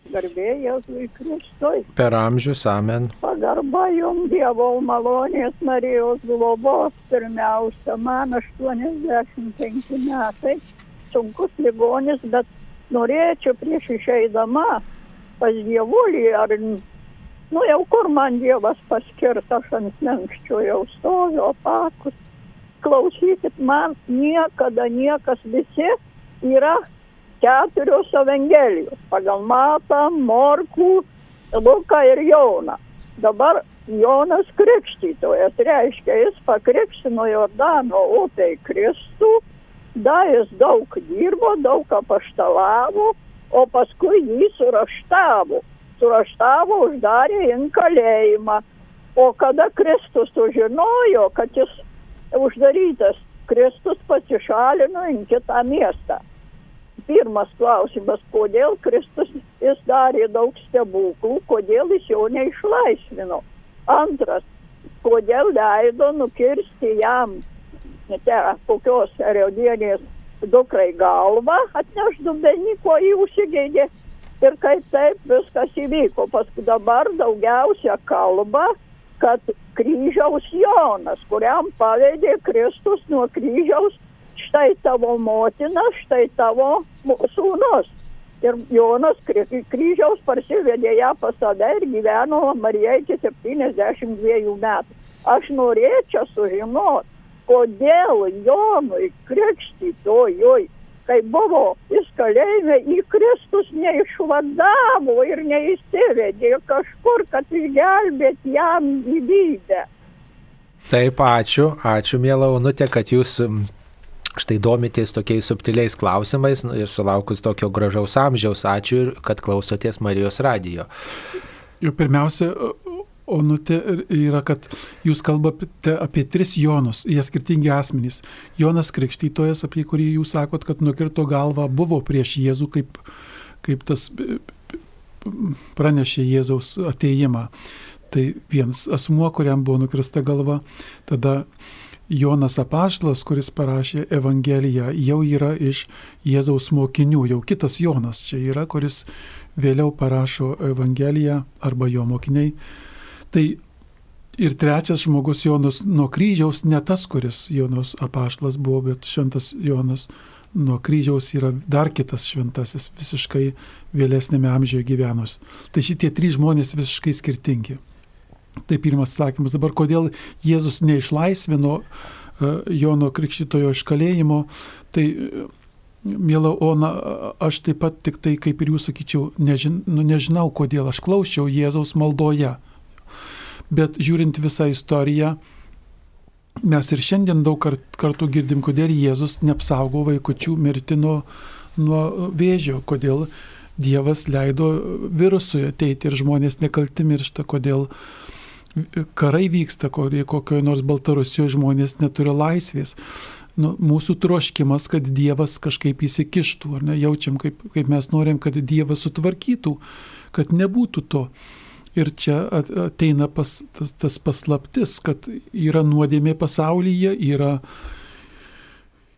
Garbė Jėzui Kristui. Per amžius, amen. Pagarba jums Dievo malonės Marijos globos. Pirmiausia, man 85 metai. Sunkus ligonis, bet norėčiau prieš išeidama pas Dievulį ar Nu jau kur man Dievas paskirs, aš ant menkščio jau stoviu, opakus. Klausykit, man niekada niekas visi yra keturios Evangelijos pagal Matą, Morkų, Luką ir Joną. Dabar Jonas Krikštytojas reiškia, jis pakrikštino Jordano upei Kristų, da jis daug dirbo, daug apaštalavo, o paskui jį suraštavo. Suraštavo, uždarė į kalėjimą. O kada Kristus sužinojo, kad jis uždarytas, Kristus pasišalino į kitą miestą pirmas klausimas, kodėl Kristus jis darė daug stebuklų, kodėl jis jo neišlaisvino. Antras, kodėl leido nukirsti jam te, kokios eriodienės dukrai galvą, atneš dubeniko į užsigeidė. Ir kaip taip viskas įvyko. Paskui dabar daugiausia kalba, kad kryžiaus Jonas, kuriam pavedė Kristus nuo kryžiaus štai tavo motina, štai tavo sūnus. Ir Jonas kryžiaus parsivedė ją pas save ir gyveno Marija iki 72 metų. Aš norėčiau sužinoti, kodėl Jonui krikštytojui, kai buvo jis kalėjime, į Kristus neišvadavo ir neįsivedė kažkur, kad išgelbėt jam gyvybę. Taip, ačiū, ačiū, mėla Onutė, kad jūs štai domitės tokiais subtiliais klausimais nu, ir sulaukus tokio gražaus amžiaus. Ačiū kad klausotės Marijos radijo. Jau pirmiausia, Onutė yra, kad jūs kalbate apie tris Jonus, jie skirtingi asmenys. Jonas Krikštytojas, apie kurį jūs sakot, kad nukirto galvą, buvo prieš Jėzų, kaip, kaip tas pranešė Jėzaus ateimą. Tai vienas asmuo, kuriam buvo nukrista galva, tada Jonas Apaštlas, kuris parašė Evangeliją, jau yra iš Jėzaus mokinių, jau kitas Jonas čia yra, kuris vėliau parašo Evangeliją arba jo mokiniai. Tai ir trečias žmogus Jonas nuo kryžiaus, ne tas, kuris Jonas Apaštlas buvo, bet šventas Jonas nuo kryžiaus yra dar kitas šventasis, visiškai vėlesnėme amžiuje gyvenus. Tai šitie trys žmonės visiškai skirtingi. Tai pirmas sakymas. Dabar kodėl Jėzus neišlaisvino e, Jono Krikščitojo iš kalėjimo, tai, e, mėla Ona, aš taip pat tik tai, kaip ir jūs sakyčiau, nežin, nu, nežinau, kodėl aš klausiau Jėzaus maldoje. Bet žiūrint visą istoriją, mes ir šiandien daug kart, kartų girdim, kodėl Jėzus neapsaugo vaikučių mirti nuo, nuo vėžio, kodėl Dievas leido virusui ateiti ir žmonės nekalti miršta, kodėl uh, karai vyksta, kokioje nors Baltarusijoje žmonės neturi laisvės. Nu, mūsų troškimas, kad Dievas kažkaip įsikištų, ar ne, jaučiam, kaip, kaip mes norim, kad Dievas sutvarkytų, kad nebūtų to. Ir čia ateina pas, tas, tas paslaptis, kad yra nuodėmė pasaulyje, yra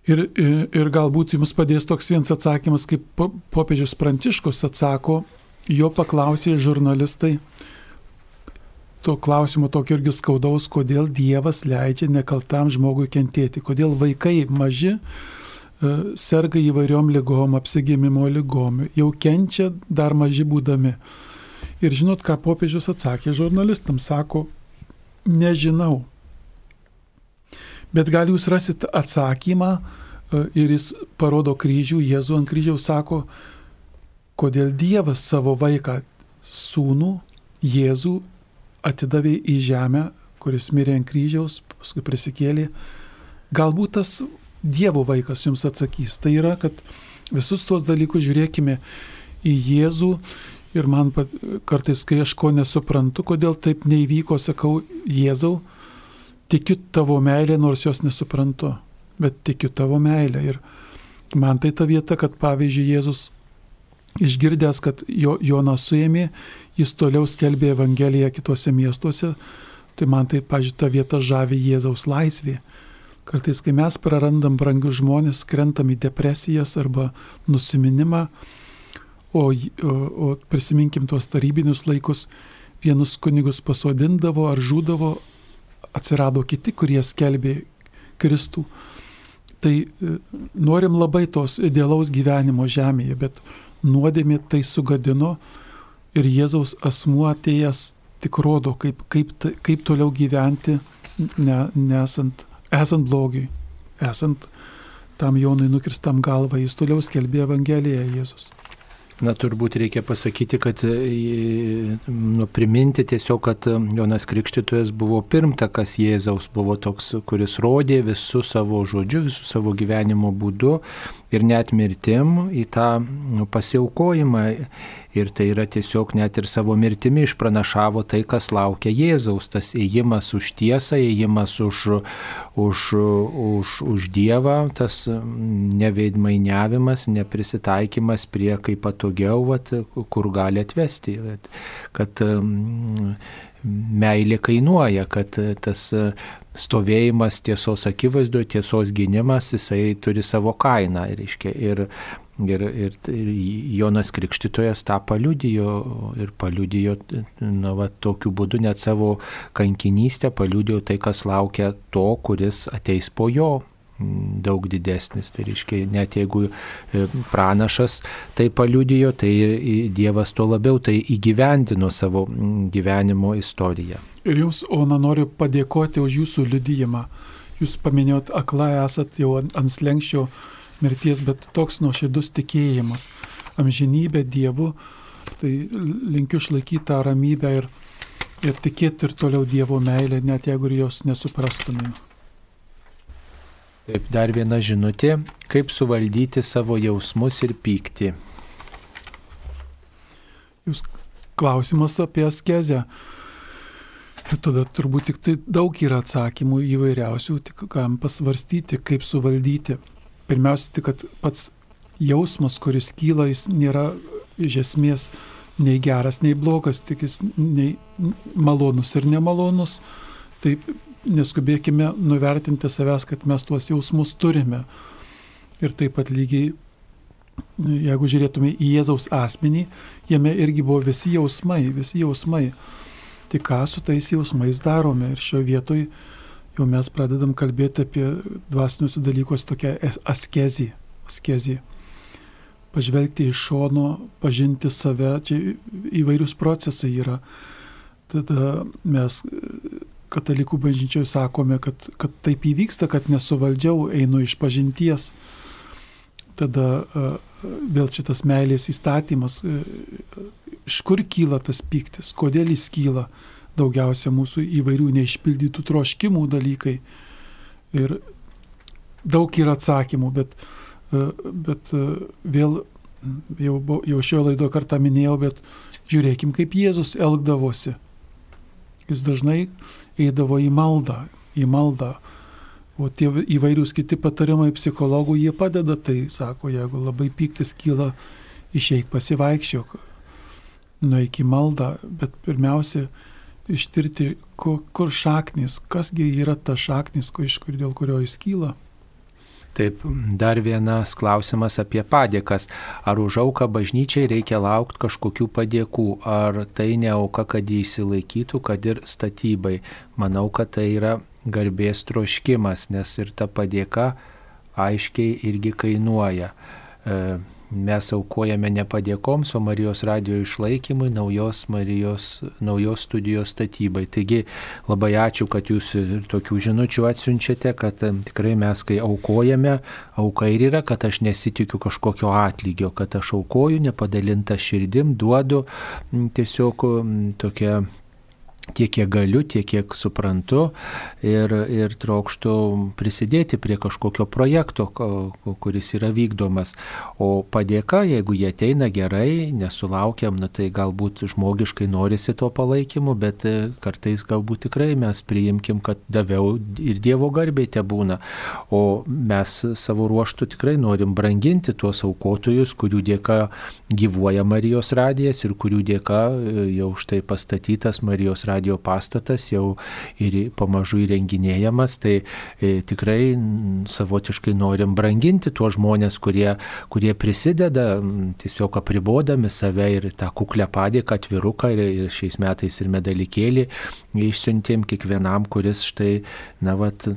ir, ir, ir galbūt jums padės toks vienas atsakymas, kaip popiežius Pranciškus atsako, jo paklausė žurnalistai, to klausimo tokio irgi skaudaus, kodėl Dievas leidžia nekaltam žmogui kentėti, kodėl vaikai maži e, serga įvairiom lygom, apsigimimo lygom, jau kenčia dar maži būdami. Ir žinot, ką popiežius atsakė žurnalistams, sako, nežinau. Bet gal jūs rasit atsakymą e, ir jis parodo kryžių, Jėzų ant kryžiaus sako, kodėl Dievas savo vaiką, sūnų, Jėzų atidavė į žemę, kuris mirė ant kryžiaus, paskui prisikėlė. Galbūt tas Dievo vaikas jums atsakys. Tai yra, kad visus tuos dalykus žiūrėkime į Jėzų ir man pat, kartais, kai aš ko nesuprantu, kodėl taip neįvyko, sakau, Jėzau, tikiu tavo meilę, nors jos nesuprantu, bet tikiu tavo meilę. Ir man tai ta vieta, kad pavyzdžiui Jėzus išgirdęs, kad jo, Jonas suėmė, jis toliau skelbė Evangeliją kitose miestuose, tai man tai, pažiūrėjau, ta vieta žavi Jėzaus laisvė. Kartais, kai mes prarandam brangius žmonės, krentam į depresijas arba nusiminimą, o, o, o prisiminkim tuos tarybinius laikus, vienus kunigus pasodindavo ar žudavo, atsirado kiti, kurie skelbė Kristų. Tai e, norim labai tos idealaus gyvenimo žemėje, bet nuodėmė tai sugadino ir Jėzaus asmuo atėjęs tik rodo, kaip, kaip, kaip toliau gyventi, ne, nesant, esant blogiui, esant tam Jonui nukirstam galvą, jis toliau skelbė Evangeliją Jėzus. Na, turbūt reikia pasakyti, kad e, nu, priminti tiesiog, kad Jonas Krikštytojas buvo pirmtakas Jėzaus, buvo toks, kuris rodė visų savo žodžių, visų savo gyvenimo būdu ir net mirtim į tą nu, pasiaukojimą. Ir tai yra tiesiog net ir savo mirtimi išpranašavo tai, kas laukia Jėzaus, tas įėjimas už tiesą, įėjimas už, už, už, už Dievą, tas neveidmainiavimas, neprisitaikymas prie kaip patogiau, vat, kur gali atvesti. Vat, kad meilė kainuoja, kad tas stovėjimas tiesos akivaizdoje, tiesos gynimas, jisai turi savo kainą. Reiškia, ir, ir, ir, ir Jonas Krikštytojas tą paliudijo ir paliudijo, na, va, tokiu būdu net savo kankinystę, paliudijo tai, kas laukia to, kuris ateis po jo daug didesnis. Tai reiškia, net jeigu e, pranašas tai paliudijo, tai Dievas tuo labiau tai įgyvendino savo gyvenimo istoriją. Ir jums, Ona, noriu padėkoti už jūsų liudyjimą. jūs paminėjot, akla esat jau ant slengščio mirties, bet toks nuoširdus tikėjimas, amžinybė Dievu, tai linkiu išlaikyti tą ramybę ir, ir tikėti ir toliau Dievo meilę, net jeigu ir jos nesuprastumėm. Taip, dar viena žinutė, kaip suvaldyti savo jausmus ir pyktį. Jūs klausimas apie askezę. Ir tada turbūt tik tai daug yra atsakymų įvairiausių, tik galim pasvarstyti, kaip suvaldyti. Pirmiausia, tik kad pats jausmas, kuris kyla, jis nėra iš esmės nei geras, nei blogas, tik jis nei malonus ir nemalonus. Taip neskubėkime nuvertinti savęs, kad mes tuos jausmus turime. Ir taip pat lygiai, jeigu žiūrėtume į Jėzaus asmenį, jame irgi buvo visi jausmai, visi jausmai. Tai ką su tais jausmais darome? Ir šioje vietoje jau mes pradedam kalbėti apie dvasinius dalykus, tokią askezį. askezį. Pažvelgti iš šono, pažinti save, čia įvairius procesai yra. Tada mes katalikų bažnyčioje sakome, kad, kad taip įvyksta, kad nesuvaldžiau, einu iš pažinties. Tada vėl šitas meilės įstatymas, iš kur kyla tas piktis, kodėl jis kyla, daugiausia mūsų įvairių neišpildytų troškimų dalykai. Ir daug yra atsakymų, bet, bet vėl jau, jau šio laido kartą minėjau, bet žiūrėkim, kaip Jėzus elgdavosi. Jis dažnai eidavo į maldą, į maldą. O tie įvairiūs kiti patarimai psichologų, jie padeda, tai sako, jeigu labai piktis kyla, išeik pasivaikščiok, nueik į maldą, bet pirmiausia, ištirti, kur, kur šaknis, kasgi yra ta šaknis, iš kur, dėl kurio jis kyla. Taip, dar vienas klausimas apie padėkas. Ar už auką bažnyčiai reikia laukti kažkokių padėkų, ar tai ne auka, kad jį įsilaikytų, kad ir statybai. Manau, kad tai yra garbės troškimas, nes ir ta padėka aiškiai irgi kainuoja. E, mes aukojame ne padėkoms, o Marijos radio išlaikymui, naujos Marijos, naujos studijos statybai. Taigi labai ačiū, kad jūs ir tokių žinučių atsiunčiate, kad tikrai mes, kai aukojame, auka ir yra, kad aš nesitikiu kažkokio atlygio, kad aš aukoju nepadalintą širdim, duodu tiesiog tokia tiek, kiek galiu, tiek, kiek suprantu ir, ir trokštų prisidėti prie kažkokio projekto, kuris yra vykdomas. O padėka, jeigu jie ateina gerai, nesulaukiam, na tai galbūt žmogiškai norisi to palaikymo, bet e, kartais galbūt tikrai mes priimkim, kad daviau ir Dievo garbė te būna. O mes savo ruoštų tikrai norim branginti tuos aukotojus, kurių dėka gyvuoja Marijos radijas ir kurių dėka e, jau štai pastatytas Marijos radijas radio pastatas jau ir pamažu įrenginėjamas, tai e, tikrai savotiškai norim branginti tuos žmonės, kurie, kurie prisideda tiesiog apribodami save ir tą kuklę padėką, atviruką ir, ir šiais metais ir medalikėlį išsiuntėm kiekvienam, kuris štai, na, vat,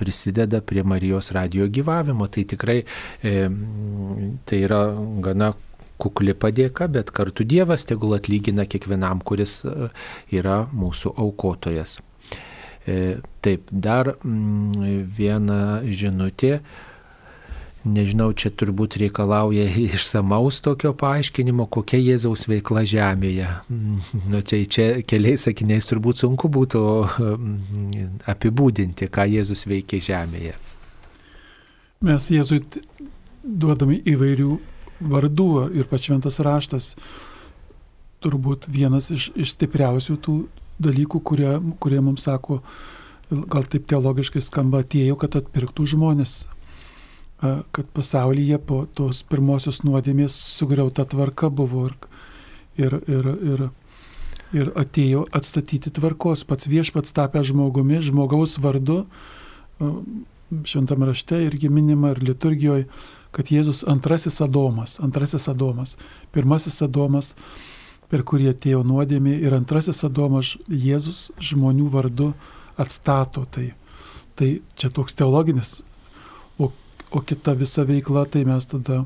prisideda prie Marijos radio gyvavimo. Tai tikrai e, tai yra gana kukli padėka, bet kartu Dievas tegul atlygina kiekvienam, kuris e, yra mūsų aukotojas. E, taip, dar mm, viena žinutė. Nežinau, čia turbūt reikalauja išsamaus tokio paaiškinimo, kokia Jėzaus veikla žemėje. Nu, čia, čia keliais sakiniais turbūt sunku būtų mm, apibūdinti, ką Jėzus veikia žemėje. Mes Jėzui duodami įvairių vardų ir pats šventas raštas turbūt vienas iš, iš stipriausių tų dalykų, kurie, kurie mums sako, gal taip teologiškai skamba, atėjo, kad atpirktų žmonės, kad pasaulyje po tos pirmosios nuodėmės sugriauta tvarka buvo ir, ir, ir, ir, ir atėjo atstatyti tvarkos. Pats viešpats tapę žmogumi, žmogaus vardu, šventame rašte irgi minima ir liturgijoje, kad Jėzus antrasis Adomas, antrasis Adomas, pirmasis Adomas, per kurį atėjo nuodėmė ir antrasis Adomas Jėzus žmonių vardu atstato tai. Tai čia toks teologinis, o, o kita visa veikla, tai mes tada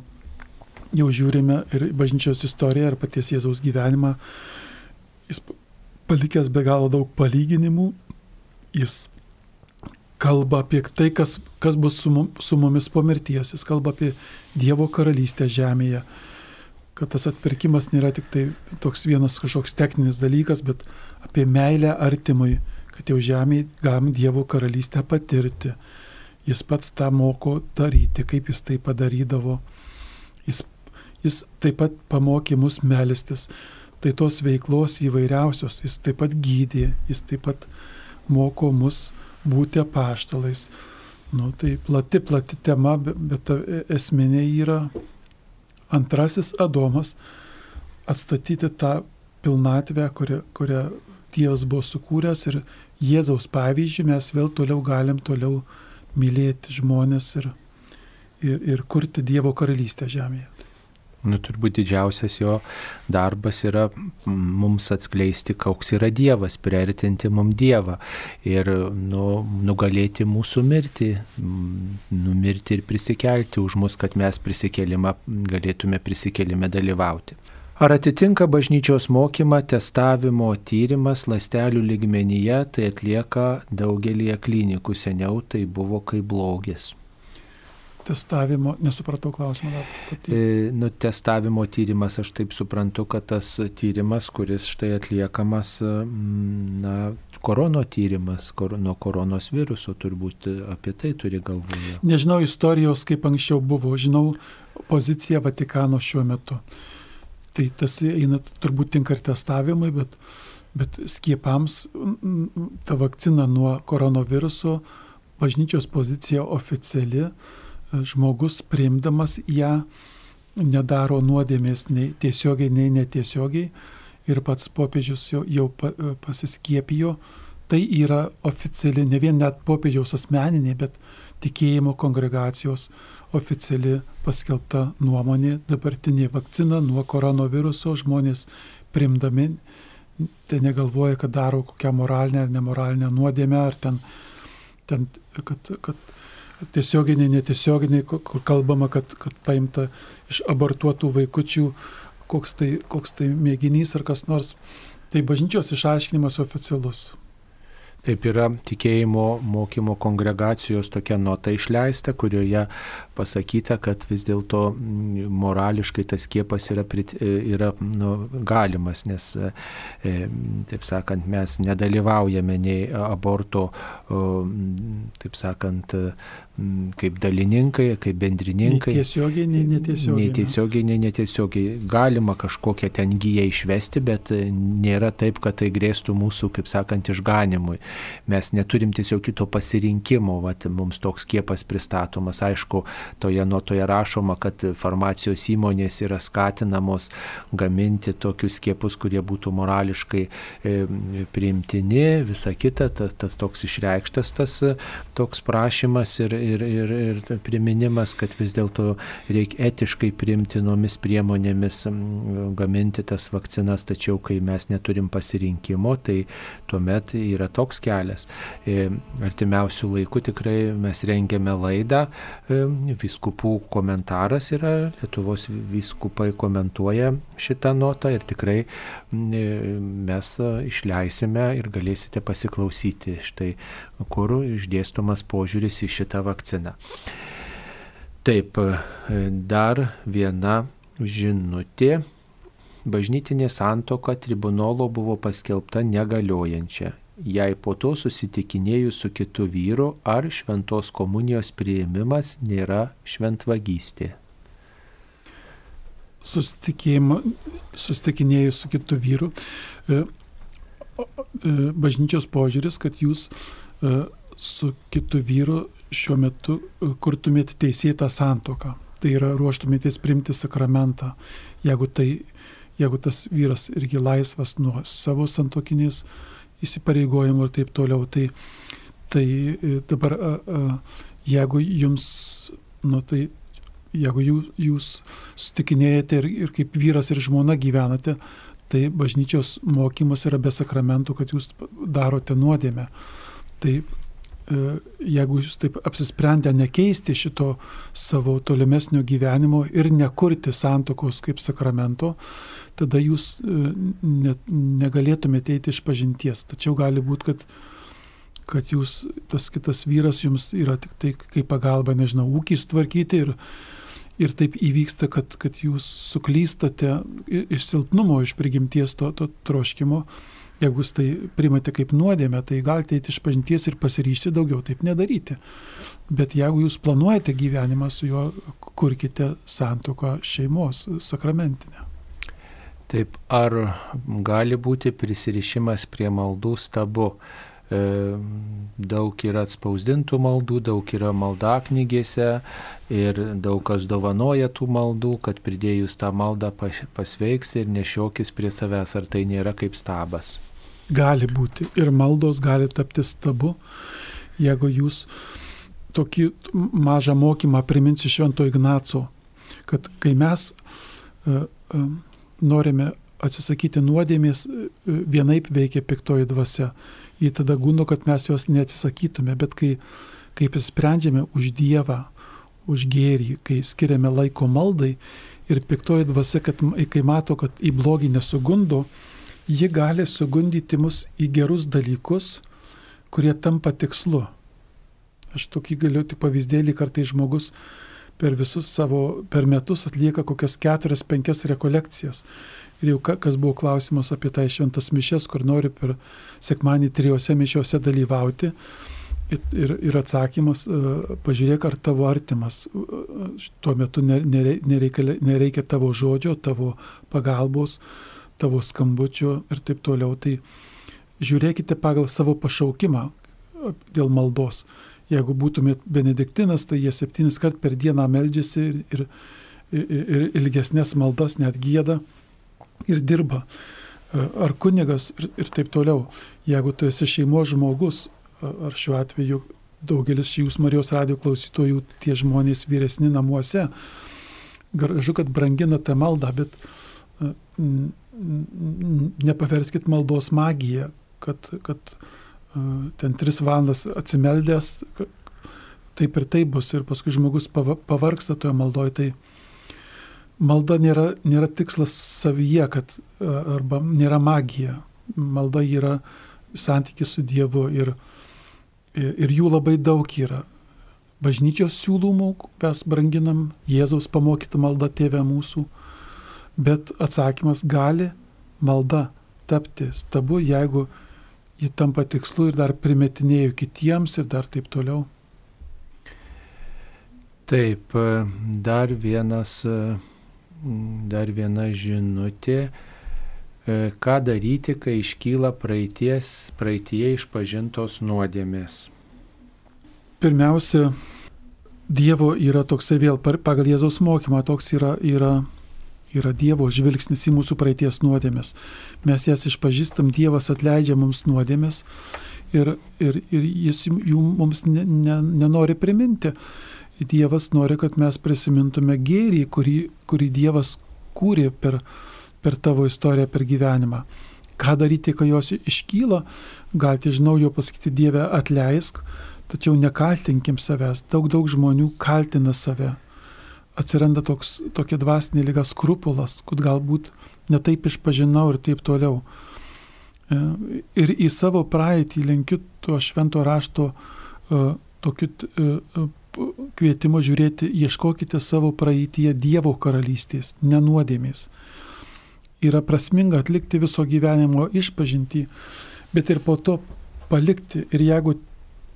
jau žiūrime ir bažnyčios istoriją, ir paties Jėzaus gyvenimą. Jis palikęs be galo daug palyginimų, jis kalba apie tai, kas, kas bus su, mum, su mumis po mirties. Jis kalba apie Dievo karalystę žemėje. Kad tas atpirkimas nėra tik tai toks vienas kažkoks techninis dalykas, bet apie meilę artimui, kad jau žemėje galim Dievo karalystę patirti. Jis pats tą moko daryti, kaip jis tai padarydavo. Jis, jis taip pat pamokė mus melstis. Tai tos veiklos įvairiausios, jis taip pat gydė, jis taip pat moko mus būti apaštalais. Nu, tai plati, plati tema, bet esminė yra antrasis Adomas atstatyti tą pilnatvę, kurią, kurią Dievas buvo sukūręs ir Jėzaus pavyzdžių mes vėl toliau galim toliau mylėti žmonės ir, ir, ir kurti Dievo karalystę žemėje. Nu, turbūt didžiausias jo darbas yra mums atskleisti, koks yra Dievas, priartinti mums Dievą ir nu, nugalėti mūsų mirtį, numirti ir prisikelti už mus, kad mes prisikelimą galėtume prisikelime dalyvauti. Ar atitinka bažnyčios mokymą testavimo tyrimas lastelių ligmenyje, tai atlieka daugelį klinikų, seniau tai buvo kaip blogis testavimo, nesupratau klausimą. E, nu, testavimo tyrimas, aš taip suprantu, kad tas tyrimas, kuris štai atliekamas, na, korono tyrimas, kor, nuo koronos viruso, turbūt apie tai turi galvoje. Nežinau istorijos, kaip anksčiau buvo, žinau poziciją Vatikano šiuo metu. Tai tas eina turbūt tinka ir testavimui, bet, bet skiepams ta vakcina nuo koronaviruso, bažnyčios pozicija oficiali, žmogus priimdamas ją nedaro nuodėmės nei tiesiogiai, nei netiesiogiai ir pats popiežius jau, jau pasiskiepijo. Tai yra oficiali, ne vien net popiežiaus asmeninė, bet tikėjimo kongregacijos oficiali paskelbta nuomonė, dabartinė vakcina nuo koronaviruso žmonės primdami, tai negalvoja, kad daro kokią moralinę ar nemoralinę nuodėmę, ar ten, ten kad, kad tiesioginiai, netiesioginiai, kur kalbama, kad, kad paimta iš abortuotų vaikučių koks tai, koks tai mėginys ar kas nors. Tai bažnyčios išaiškinimas oficialus. Taip yra tikėjimo mokymo kongregacijos tokia nota išleista, kurioje pasakyta, kad vis dėlto mm, morališkai tas skiepas yra, yra nu, galimas, nes, e, taip sakant, mes nedalyvaujame nei aborto, taip sakant, Mm, kaip dalininkai, kaip bendrininkai. Tiesiogiai, netiesiogiai. Nei tiesiogiai, nei netiesiogiai. Galima kažkokią ten gyją išvesti, bet nėra taip, kad tai grėstų mūsų, kaip sakant, išganimui. Mes neturim tiesiog kito pasirinkimo, vat, mums toks skiepas pristatomas. Aišku, toje nuotoje rašoma, kad farmacijos įmonės yra skatinamos gaminti tokius skiepus, kurie būtų morališkai e, priimtini, visa kita, tas, tas toks išreikštas tas toks prašymas ir, ir, ir, ir priminimas, kad vis dėlto reikia etiškai priimtinomis priemonėmis gaminti tas vakcinas, tačiau kai mes neturim pasirinkimo, tai tuomet yra toks kelias. E, artimiausių laikų tikrai mes rengiame laidą, e, viskupų komentaras yra, Lietuvos viskupai komentuoja šitą notą ir tikrai e, mes išleisime ir galėsite pasiklausyti štai, kur išdėstomas požiūris į šitą vakciną. Taip, dar viena žinutė. Bažnytinė santoka tribunolo buvo paskelbta negaliojančia. Jei po to susitikinėjus su kitu vyru, ar šventos komunijos prieimimas nėra šventvagystė? Susitikinėjus su kitu vyru, e, e, bažnyčios požiūris, kad jūs e, su kitu vyru šiuo metu e, kurtumėte teisėtą santoką. Tai yra ruoštumėtės primti sakramentą. Jeigu, tai, jeigu tas vyras irgi laisvas nuo savo santokinės įsipareigojimų ir taip toliau, tai, tai e, dabar jeigu jums, nu tai jeigu jūs, jūs sutikinėjate ir, ir kaip vyras ir žmona gyvenate, tai bažnyčios mokymas yra be sakramentų, kad jūs darote nuodėmę. Tai E, jeigu jūs taip apsisprendę nekeisti šito savo tolimesnio gyvenimo ir nekurti santokos kaip sakramento, tada jūs e, ne, negalėtumėte eiti iš pažinties. Tačiau gali būti, kad, kad jūs, tas kitas vyras jums yra tik tai kaip pagalba, nežinau, ūkį sutvarkyti ir, ir taip įvyksta, kad, kad jūs suklystate iš silpnumo, iš prigimties to, to troškimo. Jeigu jūs tai primate kaip nuodėmę, tai galite eiti iš pažinties ir pasiryšti daugiau taip nedaryti. Bet jeigu jūs planuojate gyvenimą su juo, kurkite santoką šeimos sakramentinę. Taip, ar gali būti prisirišimas prie maldų stabu? E, daug yra atspausdintų maldų, daug yra maldaknygėse ir daug kas dovanoja tų maldų, kad pridėjus tą maldą pasveiks ir nešiokis prie savęs, ar tai nėra kaip stabas. Gali būti. Ir maldos gali tapti stabu, jeigu jūs tokį mažą mokymą priminsiu Švento Ignaco, kad kai mes uh, uh, norime atsisakyti nuodėmės, uh, vienaip veikia piktoji dvasia jį tada gundo, kad mes jos neatsisakytume, bet kai, kai sprendžiame už Dievą, už gėrį, kai skiriame laiko maldai ir piktoji dvasia, kad kai mato, kad į blogį nesugundo, ji gali sugundyti mus į gerus dalykus, kurie tampa tikslu. Aš tokį galiu tik pavyzdėlį, kartai žmogus per visus savo, per metus atlieka kokias keturias, penkias rekolekcijas. Ir jau kas buvo klausimas apie tai šventas mišes, kur nori per sekmanį trijose mišiuose dalyvauti. Ir, ir atsakymas, e, pažiūrėk, ar tavo artimas e, tuo metu nereikia, nereikia tavo žodžio, tavo pagalbos, tavo skambučio ir taip toliau. Tai žiūrėkite pagal savo pašaukimą dėl maldos. Jeigu būtumėt benediktinas, tai jie septynis kart per dieną meldžiasi ir, ir, ir ilgesnės maldas net gėda ir dirba. E, ar kunigas ir, ir taip toliau. Jeigu tu esi šeimos žmogus, ar šiuo atveju daugelis jūs Marijos radio klausytojų, tie žmonės vyresni namuose, gražu, kad brangina tą maldą, bet nepaverskit maldos magiją, kad, kad ten tris valandas atsimeldęs, taip ir taip bus ir paskui žmogus pavarksta toje maldoje, tai malda nėra, nėra tikslas savyje, kad, arba nėra magija. Malda yra santykis su Dievu ir, ir jų labai daug yra. Bažnyčios siūlymų mes branginam Jėzaus pamokytą maldą tėvę mūsų, bet atsakymas gali malda tapti stabu, jeigu ji tampa tikslu ir dar primetinėjų kitiems ir dar taip toliau. Taip, dar vienas dar viena žinutė. E, ką daryti, kai iškyla praeities, praeitie išpažintos nuodėmės? Pirmiausia, Dievo yra toksai vėl pagal Jėzaus mokymą, toks yra, yra, yra Dievo žvilgsnis į mūsų praeities nuodėmės. Mes jas išpažįstam, Dievas atleidžia mums nuodėmės ir, ir, ir jis jų mums ne, ne, nenori priminti. Dievas nori, kad mes prisimintume gėrį, kurį, kurį Dievas kūrė per, per tavo istoriją, per gyvenimą. Ką daryti, kai jos iškyla, galite iš naujo pasakyti Dievę atleisk, tačiau nekaltinkim savęs. Daug daug žmonių kaltina save. Atsiranda toks, tokia dvasinė lyga skrupulas, kad galbūt netaip išpažinau ir taip toliau. E, ir į savo praeitį lenkiu to švento rašto uh, tokiu uh, kvietimo žiūrėti, ieškokite savo praeitie Dievo karalystės, nenuodėmės. Yra prasminga atlikti viso gyvenimo išpažinti, bet ir po to palikti. Ir jeigu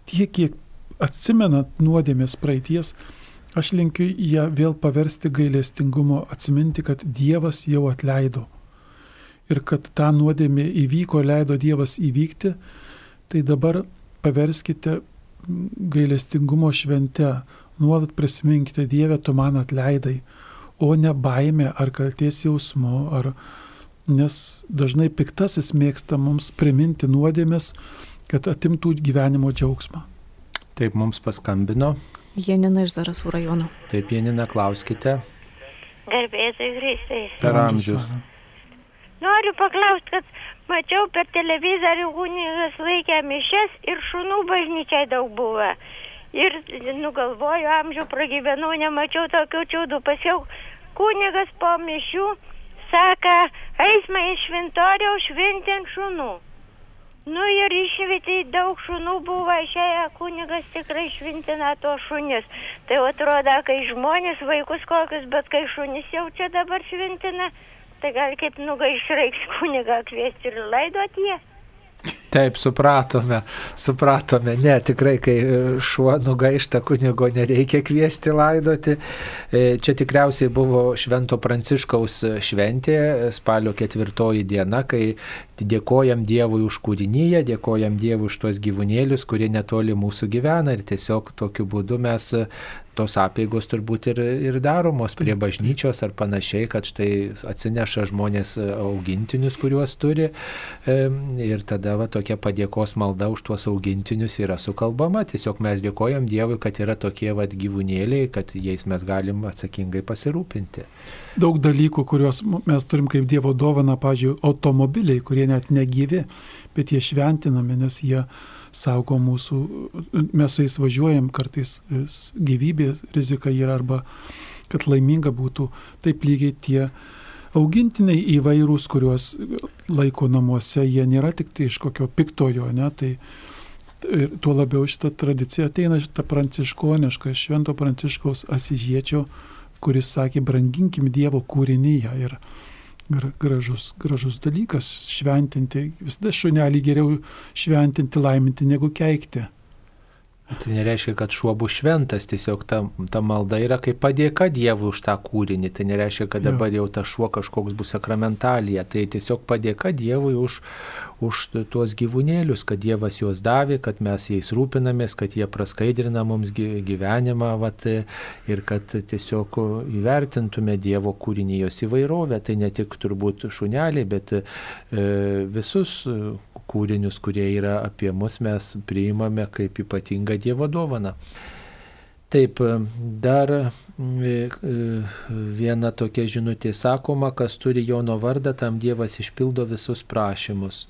tiek, kiek atsimenat nuodėmės praeities, aš linkiu ją vėl paversti gailestingumo, atsiminti, kad Dievas jau atleido. Ir kad tą nuodėmę įvyko, leido Dievas įvykti, tai dabar paverskite gailestingumo švente. Nuolat prisiminkite Dievę, tu man atleidai, o ne baime ar kalties jausmu, ar, nes dažnai piktasis mėgsta mums priminti nuodėmės, kad atimtų gyvenimo džiaugsmą. Taip mums paskambino. Janina iš Zarasų rajono. Taip, Janina, klauskite. Garbėtai Kristai. Per amžius. Noriu paklausti, kad mačiau per televizorių kunigas laikė mišes ir šunų bažnyčiai daug buvo. Ir nugalvoju, amžių pragyvenau, nemačiau tokių čiūdų. Pasiau kunigas po mišių, saka, eismą iš šventoriaus šventint šunų. Nu ir išvietė daug šunų buvo, išėję kunigas tikrai švintina tos šunis. Tai atrodo, kai žmonės vaikus kokius, bet kai šunis jau čia dabar švintina, tai gal kaip nugaiš reiks kunigą kviesti ir laidoti jie. Taip, supratome, supratome. Ne, tikrai, kai šuo nugaišta kunigo nereikia kviesti laidoti. E, čia tikriausiai buvo Švento Pranciškaus šventė, spalio ketvirtoji diena, kai dėkojam Dievui už kūrinyje, dėkojam Dievui už tuos gyvūnėlius, kurie netoli mūsų gyvena ir tiesiog tokiu būdu mes tos apėgos turbūt ir, ir daromos prie bažnyčios ar panašiai, kad štai atsineša žmonės augintinius, kuriuos turi ir tada va, tokia padėkos malda už tuos augintinius yra sukalbama. Tiesiog mes dėkojam Dievui, kad yra tokie va, gyvūnėliai, kad jais mes galim atsakingai pasirūpinti. Daug dalykų, kuriuos mes turim kaip Dievo dovana, pažiūrėjau, automobiliai, kurie net negyvi, bet jie šventinami, nes jie saugo mūsų, mes su jais važiuojam, kartais gyvybės rizika yra arba kad laiminga būtų, taip lygiai tie augintiniai įvairūs, kuriuos laiko namuose, jie nėra tik tai iš kokio piktojo, ne, tai ir tuo labiau šitą tradiciją ateina šitą pranciškonišką, švento pranciškaus asižiečio, kuris sakė, branginkim Dievo kūrinyje. Ir, gražus, gražus dalykas šventinti. Visada šunelį geriau šventinti, laiminti negu keikti. Tai nereiškia, kad šuo bus šventas, tiesiog ta, ta malda yra kaip padėka Dievui už tą kūrinį. Tai nereiškia, kad dabar jau ta šuo kažkoks bus sakramentalija. Tai tiesiog padėka Dievui už, už tuos gyvūnėlius, kad Dievas juos davė, kad mes jais rūpinamės, kad jie praskaidrina mums gyvenimą vat, ir kad tiesiog įvertintume Dievo kūrinijos įvairovę. Tai ne tik turbūt šuneliai, bet e, visus kūrinius, kurie yra apie mus, mes priimame kaip ypatingą Dievo dovaną. Taip, dar e, e, viena tokia žinutė sakoma, kas turi Jono vardą, tam Dievas išpildo visus prašymus.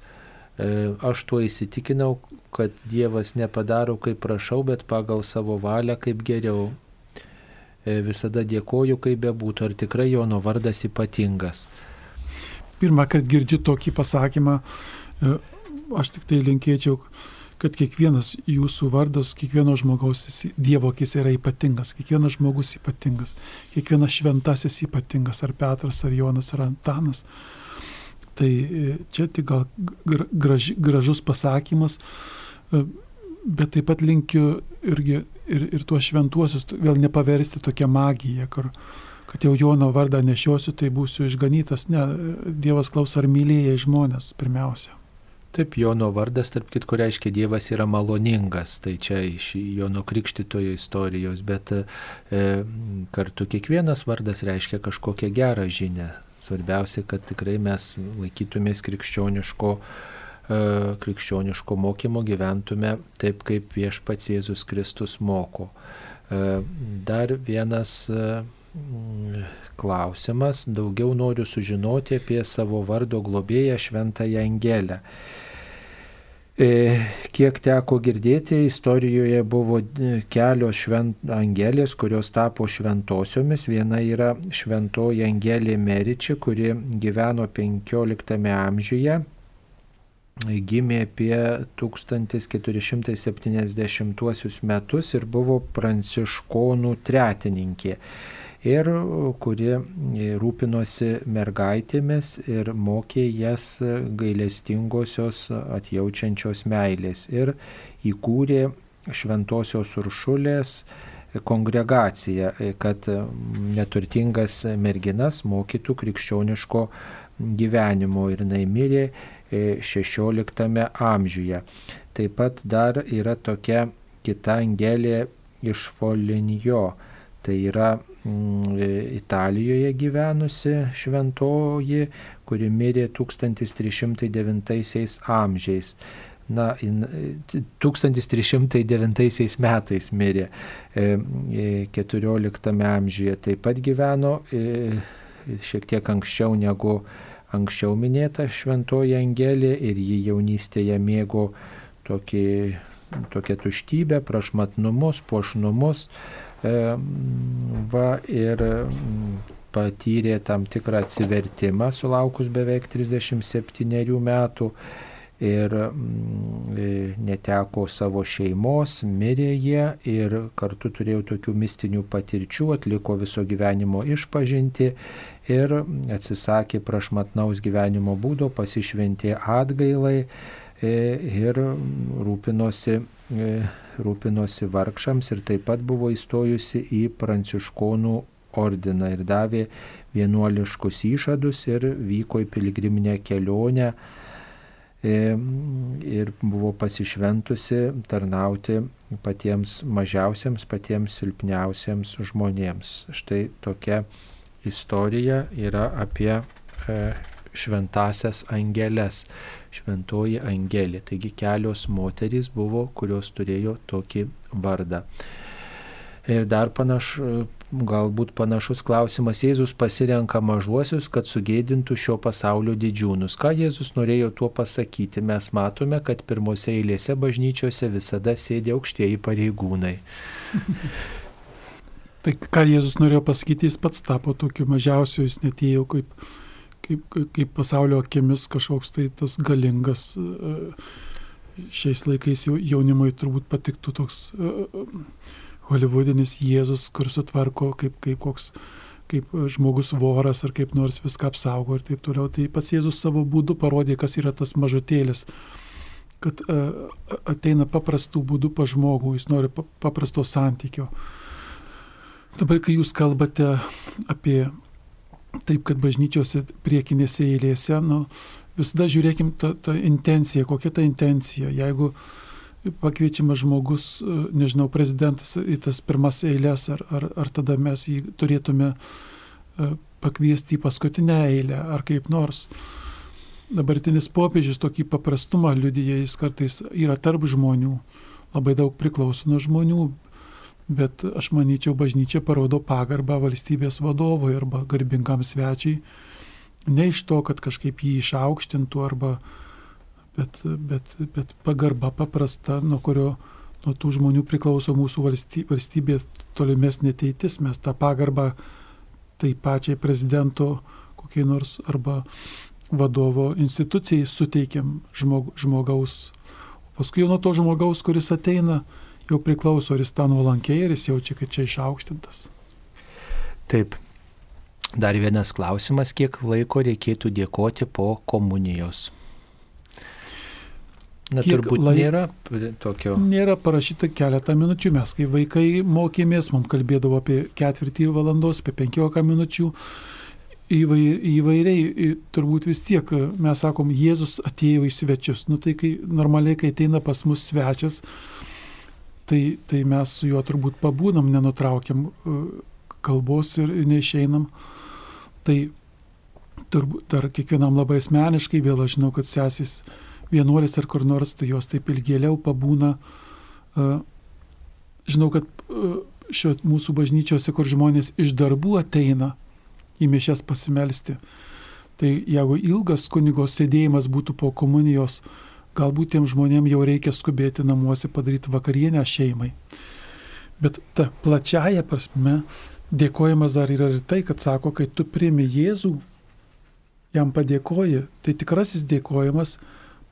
E, aš tuo įsitikinau, kad Dievas nepadaro, kaip prašau, bet pagal savo valią, kaip geriau. Visada dėkoju, kaip bebūtų, ar tikrai Jono vardas ypatingas. Pirmą kartą girdžiu tokį pasakymą, aš tik tai linkėčiau, kad kiekvienas jūsų vardas, kiekvieno žmogaus Dievo akis yra ypatingas, kiekvienas žmogus ypatingas, kiekvienas šventasis ypatingas, ar Petras, ar Jonas, ar Antanas. Tai e, čia tik gal graž, gražus pasakymas, e, bet taip pat linkiu irgi ir, ir tuos šventuosius vėl nepaversti tokią magiją, kur, kad jau Jono vardą nešiosiu, tai būsiu išganytas. Ne, Dievas klaus ar mylėjai žmonės pirmiausia. Taip, Jono vardas, tarp kitko, reiškia Dievas yra maloningas, tai čia iš Jono krikštitojo istorijos, bet e, kartu kiekvienas vardas reiškia kažkokią gerą žinę. Svarbiausia, kad tikrai mes laikytumės krikščioniško, e, krikščioniško mokymo, gyventume taip, kaip viešpats Jėzus Kristus moko. E, dar vienas e, klausimas. Daugiau noriu sužinoti apie savo vardo globėją Šventąją Angelę. E, kiek teko girdėti, istorijoje buvo kelios švent angelės, kurios tapo šventosiomis. Viena yra šventoji Angelė Meriči, kuri gyveno 15 amžiuje, gimė apie 1470 metus ir buvo pranciškonų tretininkė ir kuri rūpinosi mergaitėmis ir mokė jas gailestingosios atjaučiančios meilės ir įkūrė šventosios uršulės kongregaciją, kad neturtingas merginas mokytų krikščioniško gyvenimo ir jinai mirė XVI amžiuje. Taip pat dar yra tokia kita angelė iš Folinjo, tai yra Italijoje gyvenusi šventoji, kuri mirė 1309 amžiais. Na, 1309 metais mirė, 14 e, amžiuje taip pat gyveno, e, šiek tiek anksčiau negu anksčiau minėta šventoji Angelė ir ji jaunystėje mėgo tokį, tokią tuštybę, prašmatnumus, puošnumus va, ir patyrė tam tikrą atsivertimą sulaukus beveik 37 metų ir neteko savo šeimos, mirė jie ir kartu turėjo tokių mistinių patirčių, atliko viso gyvenimo išpažinti ir atsisakė prašmatnaus gyvenimo būdo, pasišventė atgailai e, ir rūpinosi, e, rūpinosi vargšams ir taip pat buvo įstojusi į pranciškonų ordiną ir davė vienuoliškus įžadus ir vyko į piligriminę kelionę e, ir buvo pasišventusi tarnauti patiems mažiausiams, patiems silpniausiems žmonėms. Štai tokia istorija yra apie e, šventasias angelės, šventoji angelė. Taigi kelios moterys buvo, kurios turėjo tokį vardą. Ir dar panaš, galbūt panašus klausimas, Jėzus pasirenka mažuosius, kad sugėdintų šio pasaulio didžiūnus. Ką Jėzus norėjo tuo pasakyti? Mes matome, kad pirmose eilėse bažnyčiose visada sėdė aukštieji pareigūnai. Tai ką Jėzus norėjo pasakyti, jis pats tapo tokiu mažiausiu, jis netėjo kaip, kaip, kaip pasaulio akimis kažkoks tai tas galingas. E, šiais laikais jaunimui turbūt patiktų toks e, holivudinis Jėzus, kur sutvarko kaip, kaip koks kaip žmogus voras ar kaip nors viską apsaugo ir taip toliau. Tai pats Jėzus savo būdu parodė, kas yra tas mažutėlis, kad uh, ateina paprastų būdų pa žmogų, jis nori paprasto santykio. Dabar, kai jūs kalbate apie taip, kad bažnyčiose priekinėse eilėse, nu, visada žiūrėkim tą, tą intenciją, kokia ta intencija. Jeigu pakviečiamas žmogus, nežinau, prezidentas į tas pirmas eilės, ar, ar, ar tada mes jį turėtume e, pakviesti į paskutinę eilę, ar kaip nors. Dabartinis popiežius tokį paprastumą liudyja, jis kartais yra tarp žmonių, labai daug priklauso nuo žmonių, bet aš manyčiau, bažnyčia parodo pagarbą valstybės vadovui arba garbingam svečiai, ne iš to, kad kažkaip jį išaukštintų arba, bet, bet, bet pagarba paprasta, nuo kurio nuo tų žmonių priklauso mūsų valstybės tolimesnė ateitis, mes tą pagarbą tai pačiai prezidento kokiai nors arba vadovo institucijai suteikiam žmog, žmogaus. O paskui jau nuo to žmogaus, kuris ateina, jau priklauso, ar jis tą nuolankiai, ar jis jaučia, kad čia išaukštintas. Taip. Dar vienas klausimas, kiek laiko reikėtų dėkoti po komunijos? Na, Kiek turbūt laik... nėra tokio. Nėra parašyta keletą minučių. Mes, kai vaikai mokėmės, mums kalbėdavo apie ketvirtį valandos, apie penkiolika minučių. Įvairiai, turbūt vis tiek mes sakom, Jėzus atėjo į svečius. Nu tai kai normaliai, kai ateina pas mus svečias, tai, tai mes su juo turbūt pabūnam, nenutraukiam e, kalbos ir neišeinam. Tai turbūt dar kiekvienam labai asmeniškai, vėl aš žinau, kad sesis vienuolis ar kur nors, tai jos taip ilgėliau pabūna. E, žinau, kad e, šio mūsų bažnyčiose, kur žmonės iš darbų ateina į mišes pasimelsti, tai jeigu ilgas kunigos sėdėjimas būtų po komunijos, Galbūt tiem žmonėm jau reikia skubėti namuose padaryti vakarienę šeimai. Bet ta plačiaja prasme dėkojimas dar yra ir tai, kad sako, kai tu priimi Jėzų, jam padėkoji, tai tikrasis dėkojimas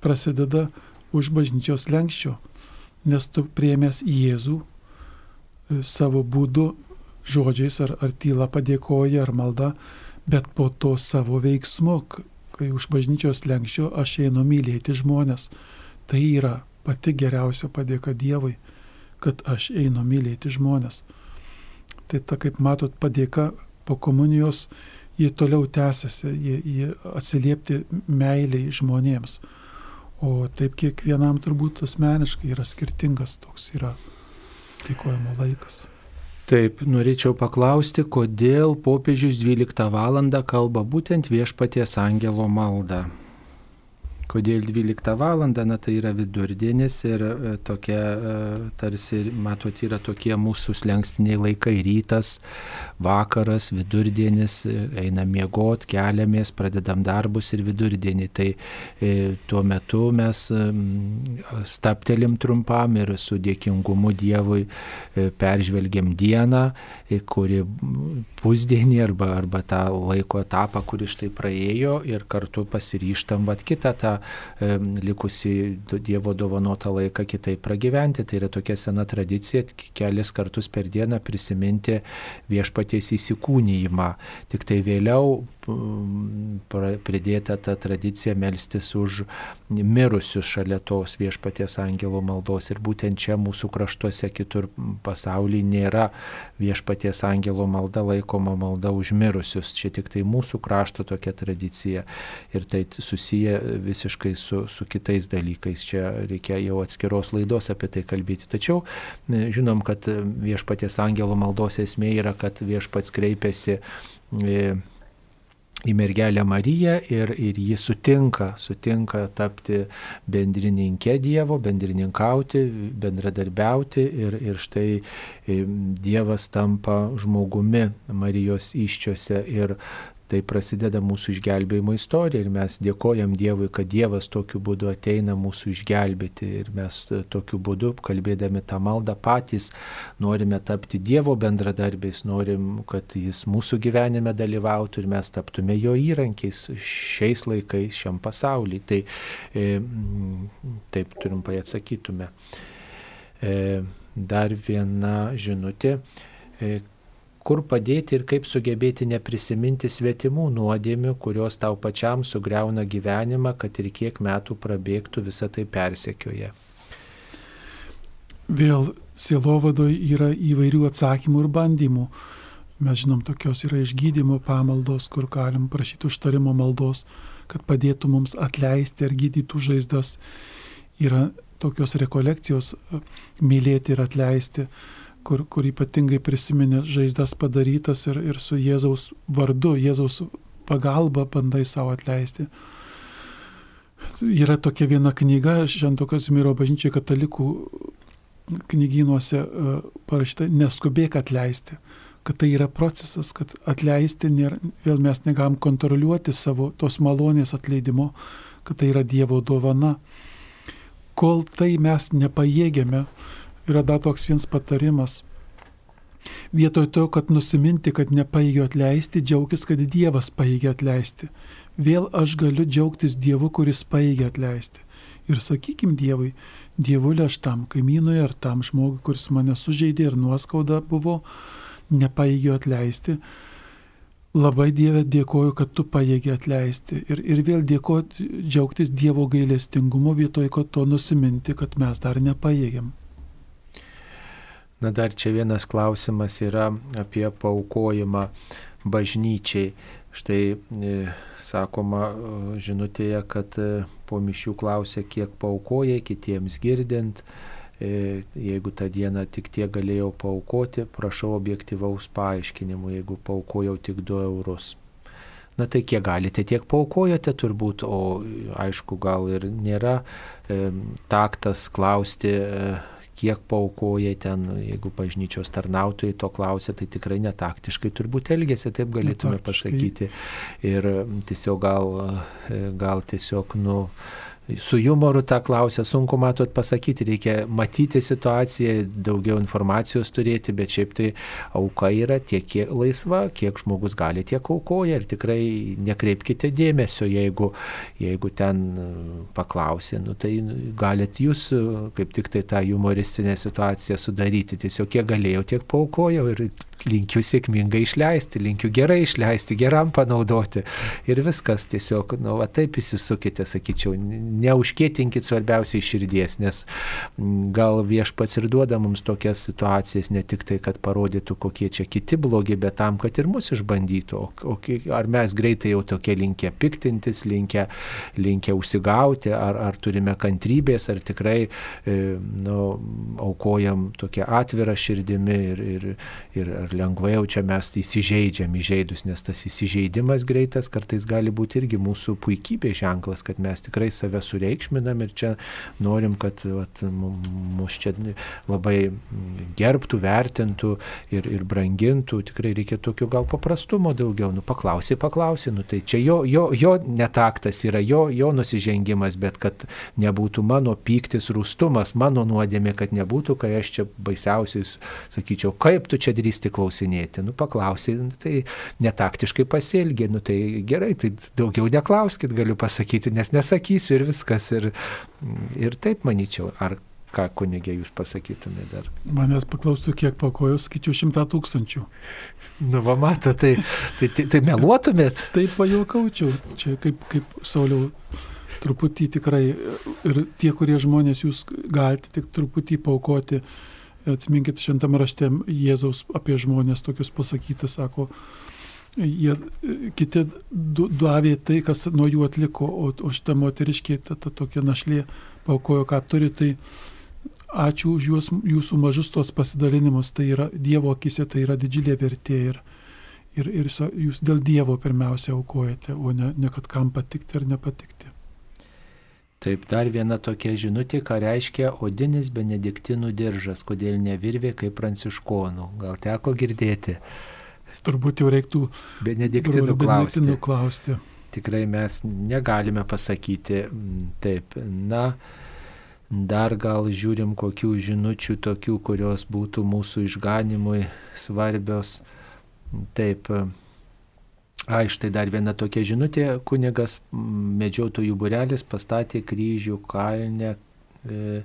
prasideda už bažnyčios lenkščio, nes tu priemęs Jėzų e, savo būdu, žodžiais ar, ar tyla padėkoji ar malda, bet po to savo veiksmu, kai už bažnyčios lenkščio aš einu mylėti žmonės. Tai yra pati geriausia padėka Dievui, kad aš einu mylėti žmonės. Tai ta, kaip matot, padėka po komunijos, jie toliau tęsiasi, jie, jie atsiliepti meiliai žmonėms. O taip kiekvienam turbūt asmeniškai yra skirtingas toks yra dėkojimo laikas. Taip, norėčiau paklausti, kodėl popiežius 12 val. kalba būtent viešpaties angelo maldą. Kodėl 12 val. na tai yra vidurdienis ir e, tokia, e, tarsi, matot, yra tokie mūsų slengstiniai laikai - rytas, vakaras, vidurdienis, e, einam miegot, keliamės, pradedam darbus ir vidurdienį. Tai tuo metu mes staptelim trumpam ir su dėkingumu Dievui peržvelgiam dieną, kuri pusdienį arba, arba tą laiko etapą, kuris štai praėjo ir kartu pasiryštam, bet kitą tą e, likusi Dievo dovanotą laiką kitaip pragyventi. Tai yra tokia sena tradicija kelis kartus per dieną prisiminti viešpaties įsikūnyjimą. Tik tai vėliau pridėta ta tradicija melstis už mirusius šalia tos viešpaties angelo maldos. Ir būtent čia mūsų kraštuose kitur pasaulyje nėra viešpaties angelo malda laikoma malda už mirusius. Čia tik tai mūsų krašto tokia tradicija ir tai susiję visiškai su, su kitais dalykais. Čia reikia jau atskiros laidos apie tai kalbėti. Tačiau žinom, kad viešpaties angelo maldos esmė yra, kad viešpats kreipiasi e, į mergelę Mariją ir, ir ji sutinka, sutinka tapti bendrininkė Dievo, bendrininkauti, bendradarbiauti ir, ir štai Dievas tampa žmogumi Marijos iščiose ir Tai prasideda mūsų išgelbėjimo istorija ir mes dėkojam Dievui, kad Dievas tokiu būdu ateina mūsų išgelbėti ir mes tokiu būdu, kalbėdami tą maldą patys, norime tapti Dievo bendradarbiais, norim, kad Jis mūsų gyvenime dalyvautų ir mes taptume Jo įrankiais šiais laikais, šiam pasauliui. Tai e, taip trumpai atsakytume. E, dar viena žinutė. E, kur padėti ir kaip sugebėti neprisiminti svetimų nuodėmių, kurios tau pačiam sugriauna gyvenimą, kad ir kiek metų prabėgtų visą tai persekioje. Vėl sielovadoj yra įvairių atsakymų ir bandymų. Mes žinom, tokios yra išgydymo pamaldos, kur galim prašyti užtarimo maldos, kad padėtų mums atleisti ar gydyti žaizdas. Yra tokios rekolekcijos mylėti ir atleisti kur, kur ypatingai prisiminė žaizdas padarytas ir, ir su Jėzaus vardu, Jėzaus pagalba bandai savo atleisti. Yra tokia viena knyga, Švento Kazimiero bažnyčiai katalikų knygynuose e, parašyta, neskubėk atleisti, kad tai yra procesas, kad atleisti, nėra, vėl mes negalim kontroliuoti savo tos malonės atleidimo, kad tai yra Dievo dovana. Kol tai mes nepajėgiame, yra dar toks vienas patarimas. Vietoj to, kad nusiminti, kad nepaėgiu atleisti, džiaugtis, kad Dievas paėgia atleisti. Vėl aš galiu džiaugtis Dievu, kuris paėgia atleisti. Ir sakykim Dievui, Dievulė aš tam kaimynui ar tam žmogui, kuris mane sužeidė ir nuoskauda buvo, nepaėgiu atleisti. Labai Dieve dėkoju, kad tu paėgi atleisti. Ir, ir vėl dėkoju, džiaugtis Dievo gailestingumo vietoj, kad to nusiminti, kad mes dar nepaėgiam. Na dar čia vienas klausimas yra apie paukojimą bažnyčiai. Štai e, sakoma e, žinutėje, kad e, po mišių klausia, kiek paukojai, kitiems girdint. Jeigu tą dieną tik tiek galėjau paukoti, prašau objektivaus paaiškinimo, jeigu paukojau tik 2 eurus. Na tai kiek galite, tiek paukojote turbūt, o aišku, gal ir nėra e, taktas klausti. E, kiek paukojai ten, jeigu bažnyčios tarnautojai to klausia, tai tikrai netaktiškai turbūt elgesi, taip galėtume pasakyti. Ir tiesiog gal, gal tiesiog, nu, su humoru tą klausia, sunku matot pasakyti, reikia matyti situaciją, daugiau informacijos turėti, bet šiaip tai auka yra tiek kiek laisva, kiek žmogus gali, tiek aukoja ir tikrai nekreipkite dėmesio, jeigu, jeigu ten paklausė, nu, tai galit jūs kaip tik tai tą humoristinę situaciją sudaryti, tiesiog kiek galėjau, tiek paukojau ir linkiu sėkmingai išleisti, linkiu gerai išleisti, geram panaudoti. Ir viskas tiesiog, nu, va, taip įsisukite, sakyčiau, neužkėtinkit svarbiausiai širdies, nes gal viešpats ir duoda mums tokias situacijas, ne tik tai, kad parodytų, kokie čia kiti blogi, bet tam, kad ir mus išbandytų. O, o ar mes greitai jau tokie linkę piktintis, linkę, linkę užsigauti, ar, ar turime kantrybės, ar tikrai e, nu, aukojam tokią atvirą širdimi ir, ir, ir ar lengvai jau čia mes įsižeidžiam įžeidus, nes tas įsižeidimas greitas kartais gali būti irgi mūsų puikybė ženklas, kad mes tikrai save sureikšminam ir čia norim, kad vat, mus čia labai gerbtų, vertintų ir, ir brangintų. Tikrai reikia tokio gal paprastumo daugiau. Nu, paklausai, paklausai, nu, tai čia jo, jo, jo netaktas yra, jo, jo nusižengimas, bet kad nebūtų mano pyktis, rūstumas, mano nuodėmė, kad nebūtų, kai aš čia baisiausiai sakyčiau, kaip tu čia drįsti klausinėti. Nu, paklausai, nu, tai netaktiškai pasielgė, nu, tai gerai, tai daugiau neklauskit, galiu pasakyti, nes nesakysiu ir viskas. Ir, ir taip manyčiau, ar ką kunigė jūs pasakytumėte dar? Manęs paklaustų, kiek pakojo, skaičiu šimtą tūkstančių. Nu, va, mato, tai, tai, tai, tai meluotumėt? Taip pajuokaučiau. Čia kaip, kaip Sauliau, truputį tikrai ir tie, kurie žmonės jūs galite tik truputį paukoti. Atsiminkit šventame rašte Jėzaus apie žmonės tokius pasakyti, sako, jie kiti davė tai, kas nuo jų atliko, o, o šitą moteriškį, ta, ta tokia našlė paukojo, ką turi, tai ačiū už juos, jūsų mažus tos pasidalinimus, tai yra Dievo akise, tai yra didžiulė vertė ir, ir, ir jūs dėl Dievo pirmiausia aukojate, o ne, ne kad kam patikti ar nepatikti. Taip, dar viena tokia žinutė, ką reiškia odinis benediktinų diržas, kodėl ne virvė kaip pranciškonų. Gal teko girdėti? Turbūt jau reiktų benediktinų klausti. klausti. Tikrai mes negalime pasakyti. Taip, na, dar gal žiūrim kokių žinučių tokių, kurios būtų mūsų išganimui svarbios. Taip, Ai, štai dar viena tokia žinutė, kunigas medžiotojų burelis pastatė kryžių kalne. E,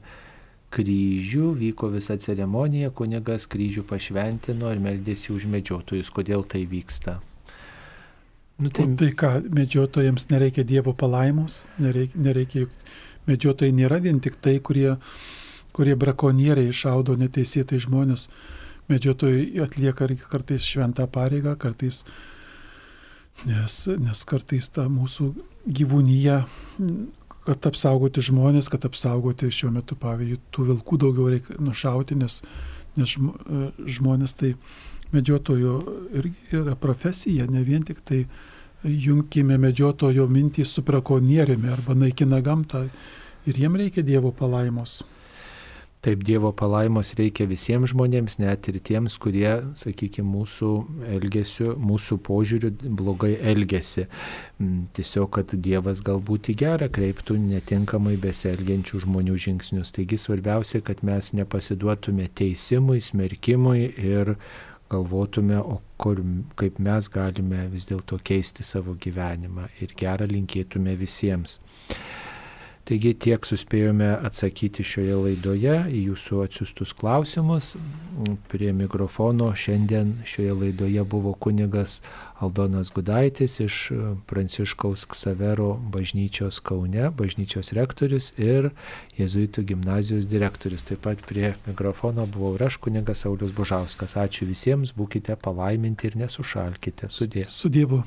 kryžių, vyko visa ceremonija, kunigas kryžių pašventino ir meldėsi už medžiotojus. Kodėl tai vyksta? Nu, tai... O tai ką, medžiotojams nereikia Dievo palaimos, nereikia, nereikia juk medžiotojai nėra vien tik tai, kurie, kurie brakonieriai išaudo neteisėtai žmonės. Medžiotojai atlieka kartais šventą pareigą, kartais Nes, nes kartais ta mūsų gyvūnyje, kad apsaugoti žmonės, kad apsaugoti šiuo metu, pavyzdžiui, tų vilkų daugiau reikia nušauti, nes, nes žmonės tai medžiotojo irgi yra profesija, ne vien tik tai jungkime medžiotojo mintį su brakonieriumi arba naikina gamtą ir jiem reikia Dievo palaimos. Taip Dievo palaimos reikia visiems žmonėms, net ir tiems, kurie, sakykime, mūsų elgesiu, mūsų požiūriu blogai elgesi. Mm, tiesiog, kad Dievas galbūt į gerą kreiptų netinkamai besielgiančių žmonių žingsnius. Taigi svarbiausia, kad mes nepasiduotume teisimui, smerkimui ir galvotume, o kur, kaip mes galime vis dėlto keisti savo gyvenimą ir gerą linkėtume visiems. Taigi tiek suspėjome atsakyti šioje laidoje į jūsų atsiustus klausimus. Prie mikrofono šiandien šioje laidoje buvo kunigas Aldonas Gudaitis iš Pranciškaus Ksavero bažnyčios Kaune, bažnyčios rektorius ir Jėzuitų gimnazijos direktorius. Taip pat prie mikrofono buvau ir aš kunigas Saulis Bužauskas. Ačiū visiems, būkite palaiminti ir nesušalkite. Sudė. Su Dievu.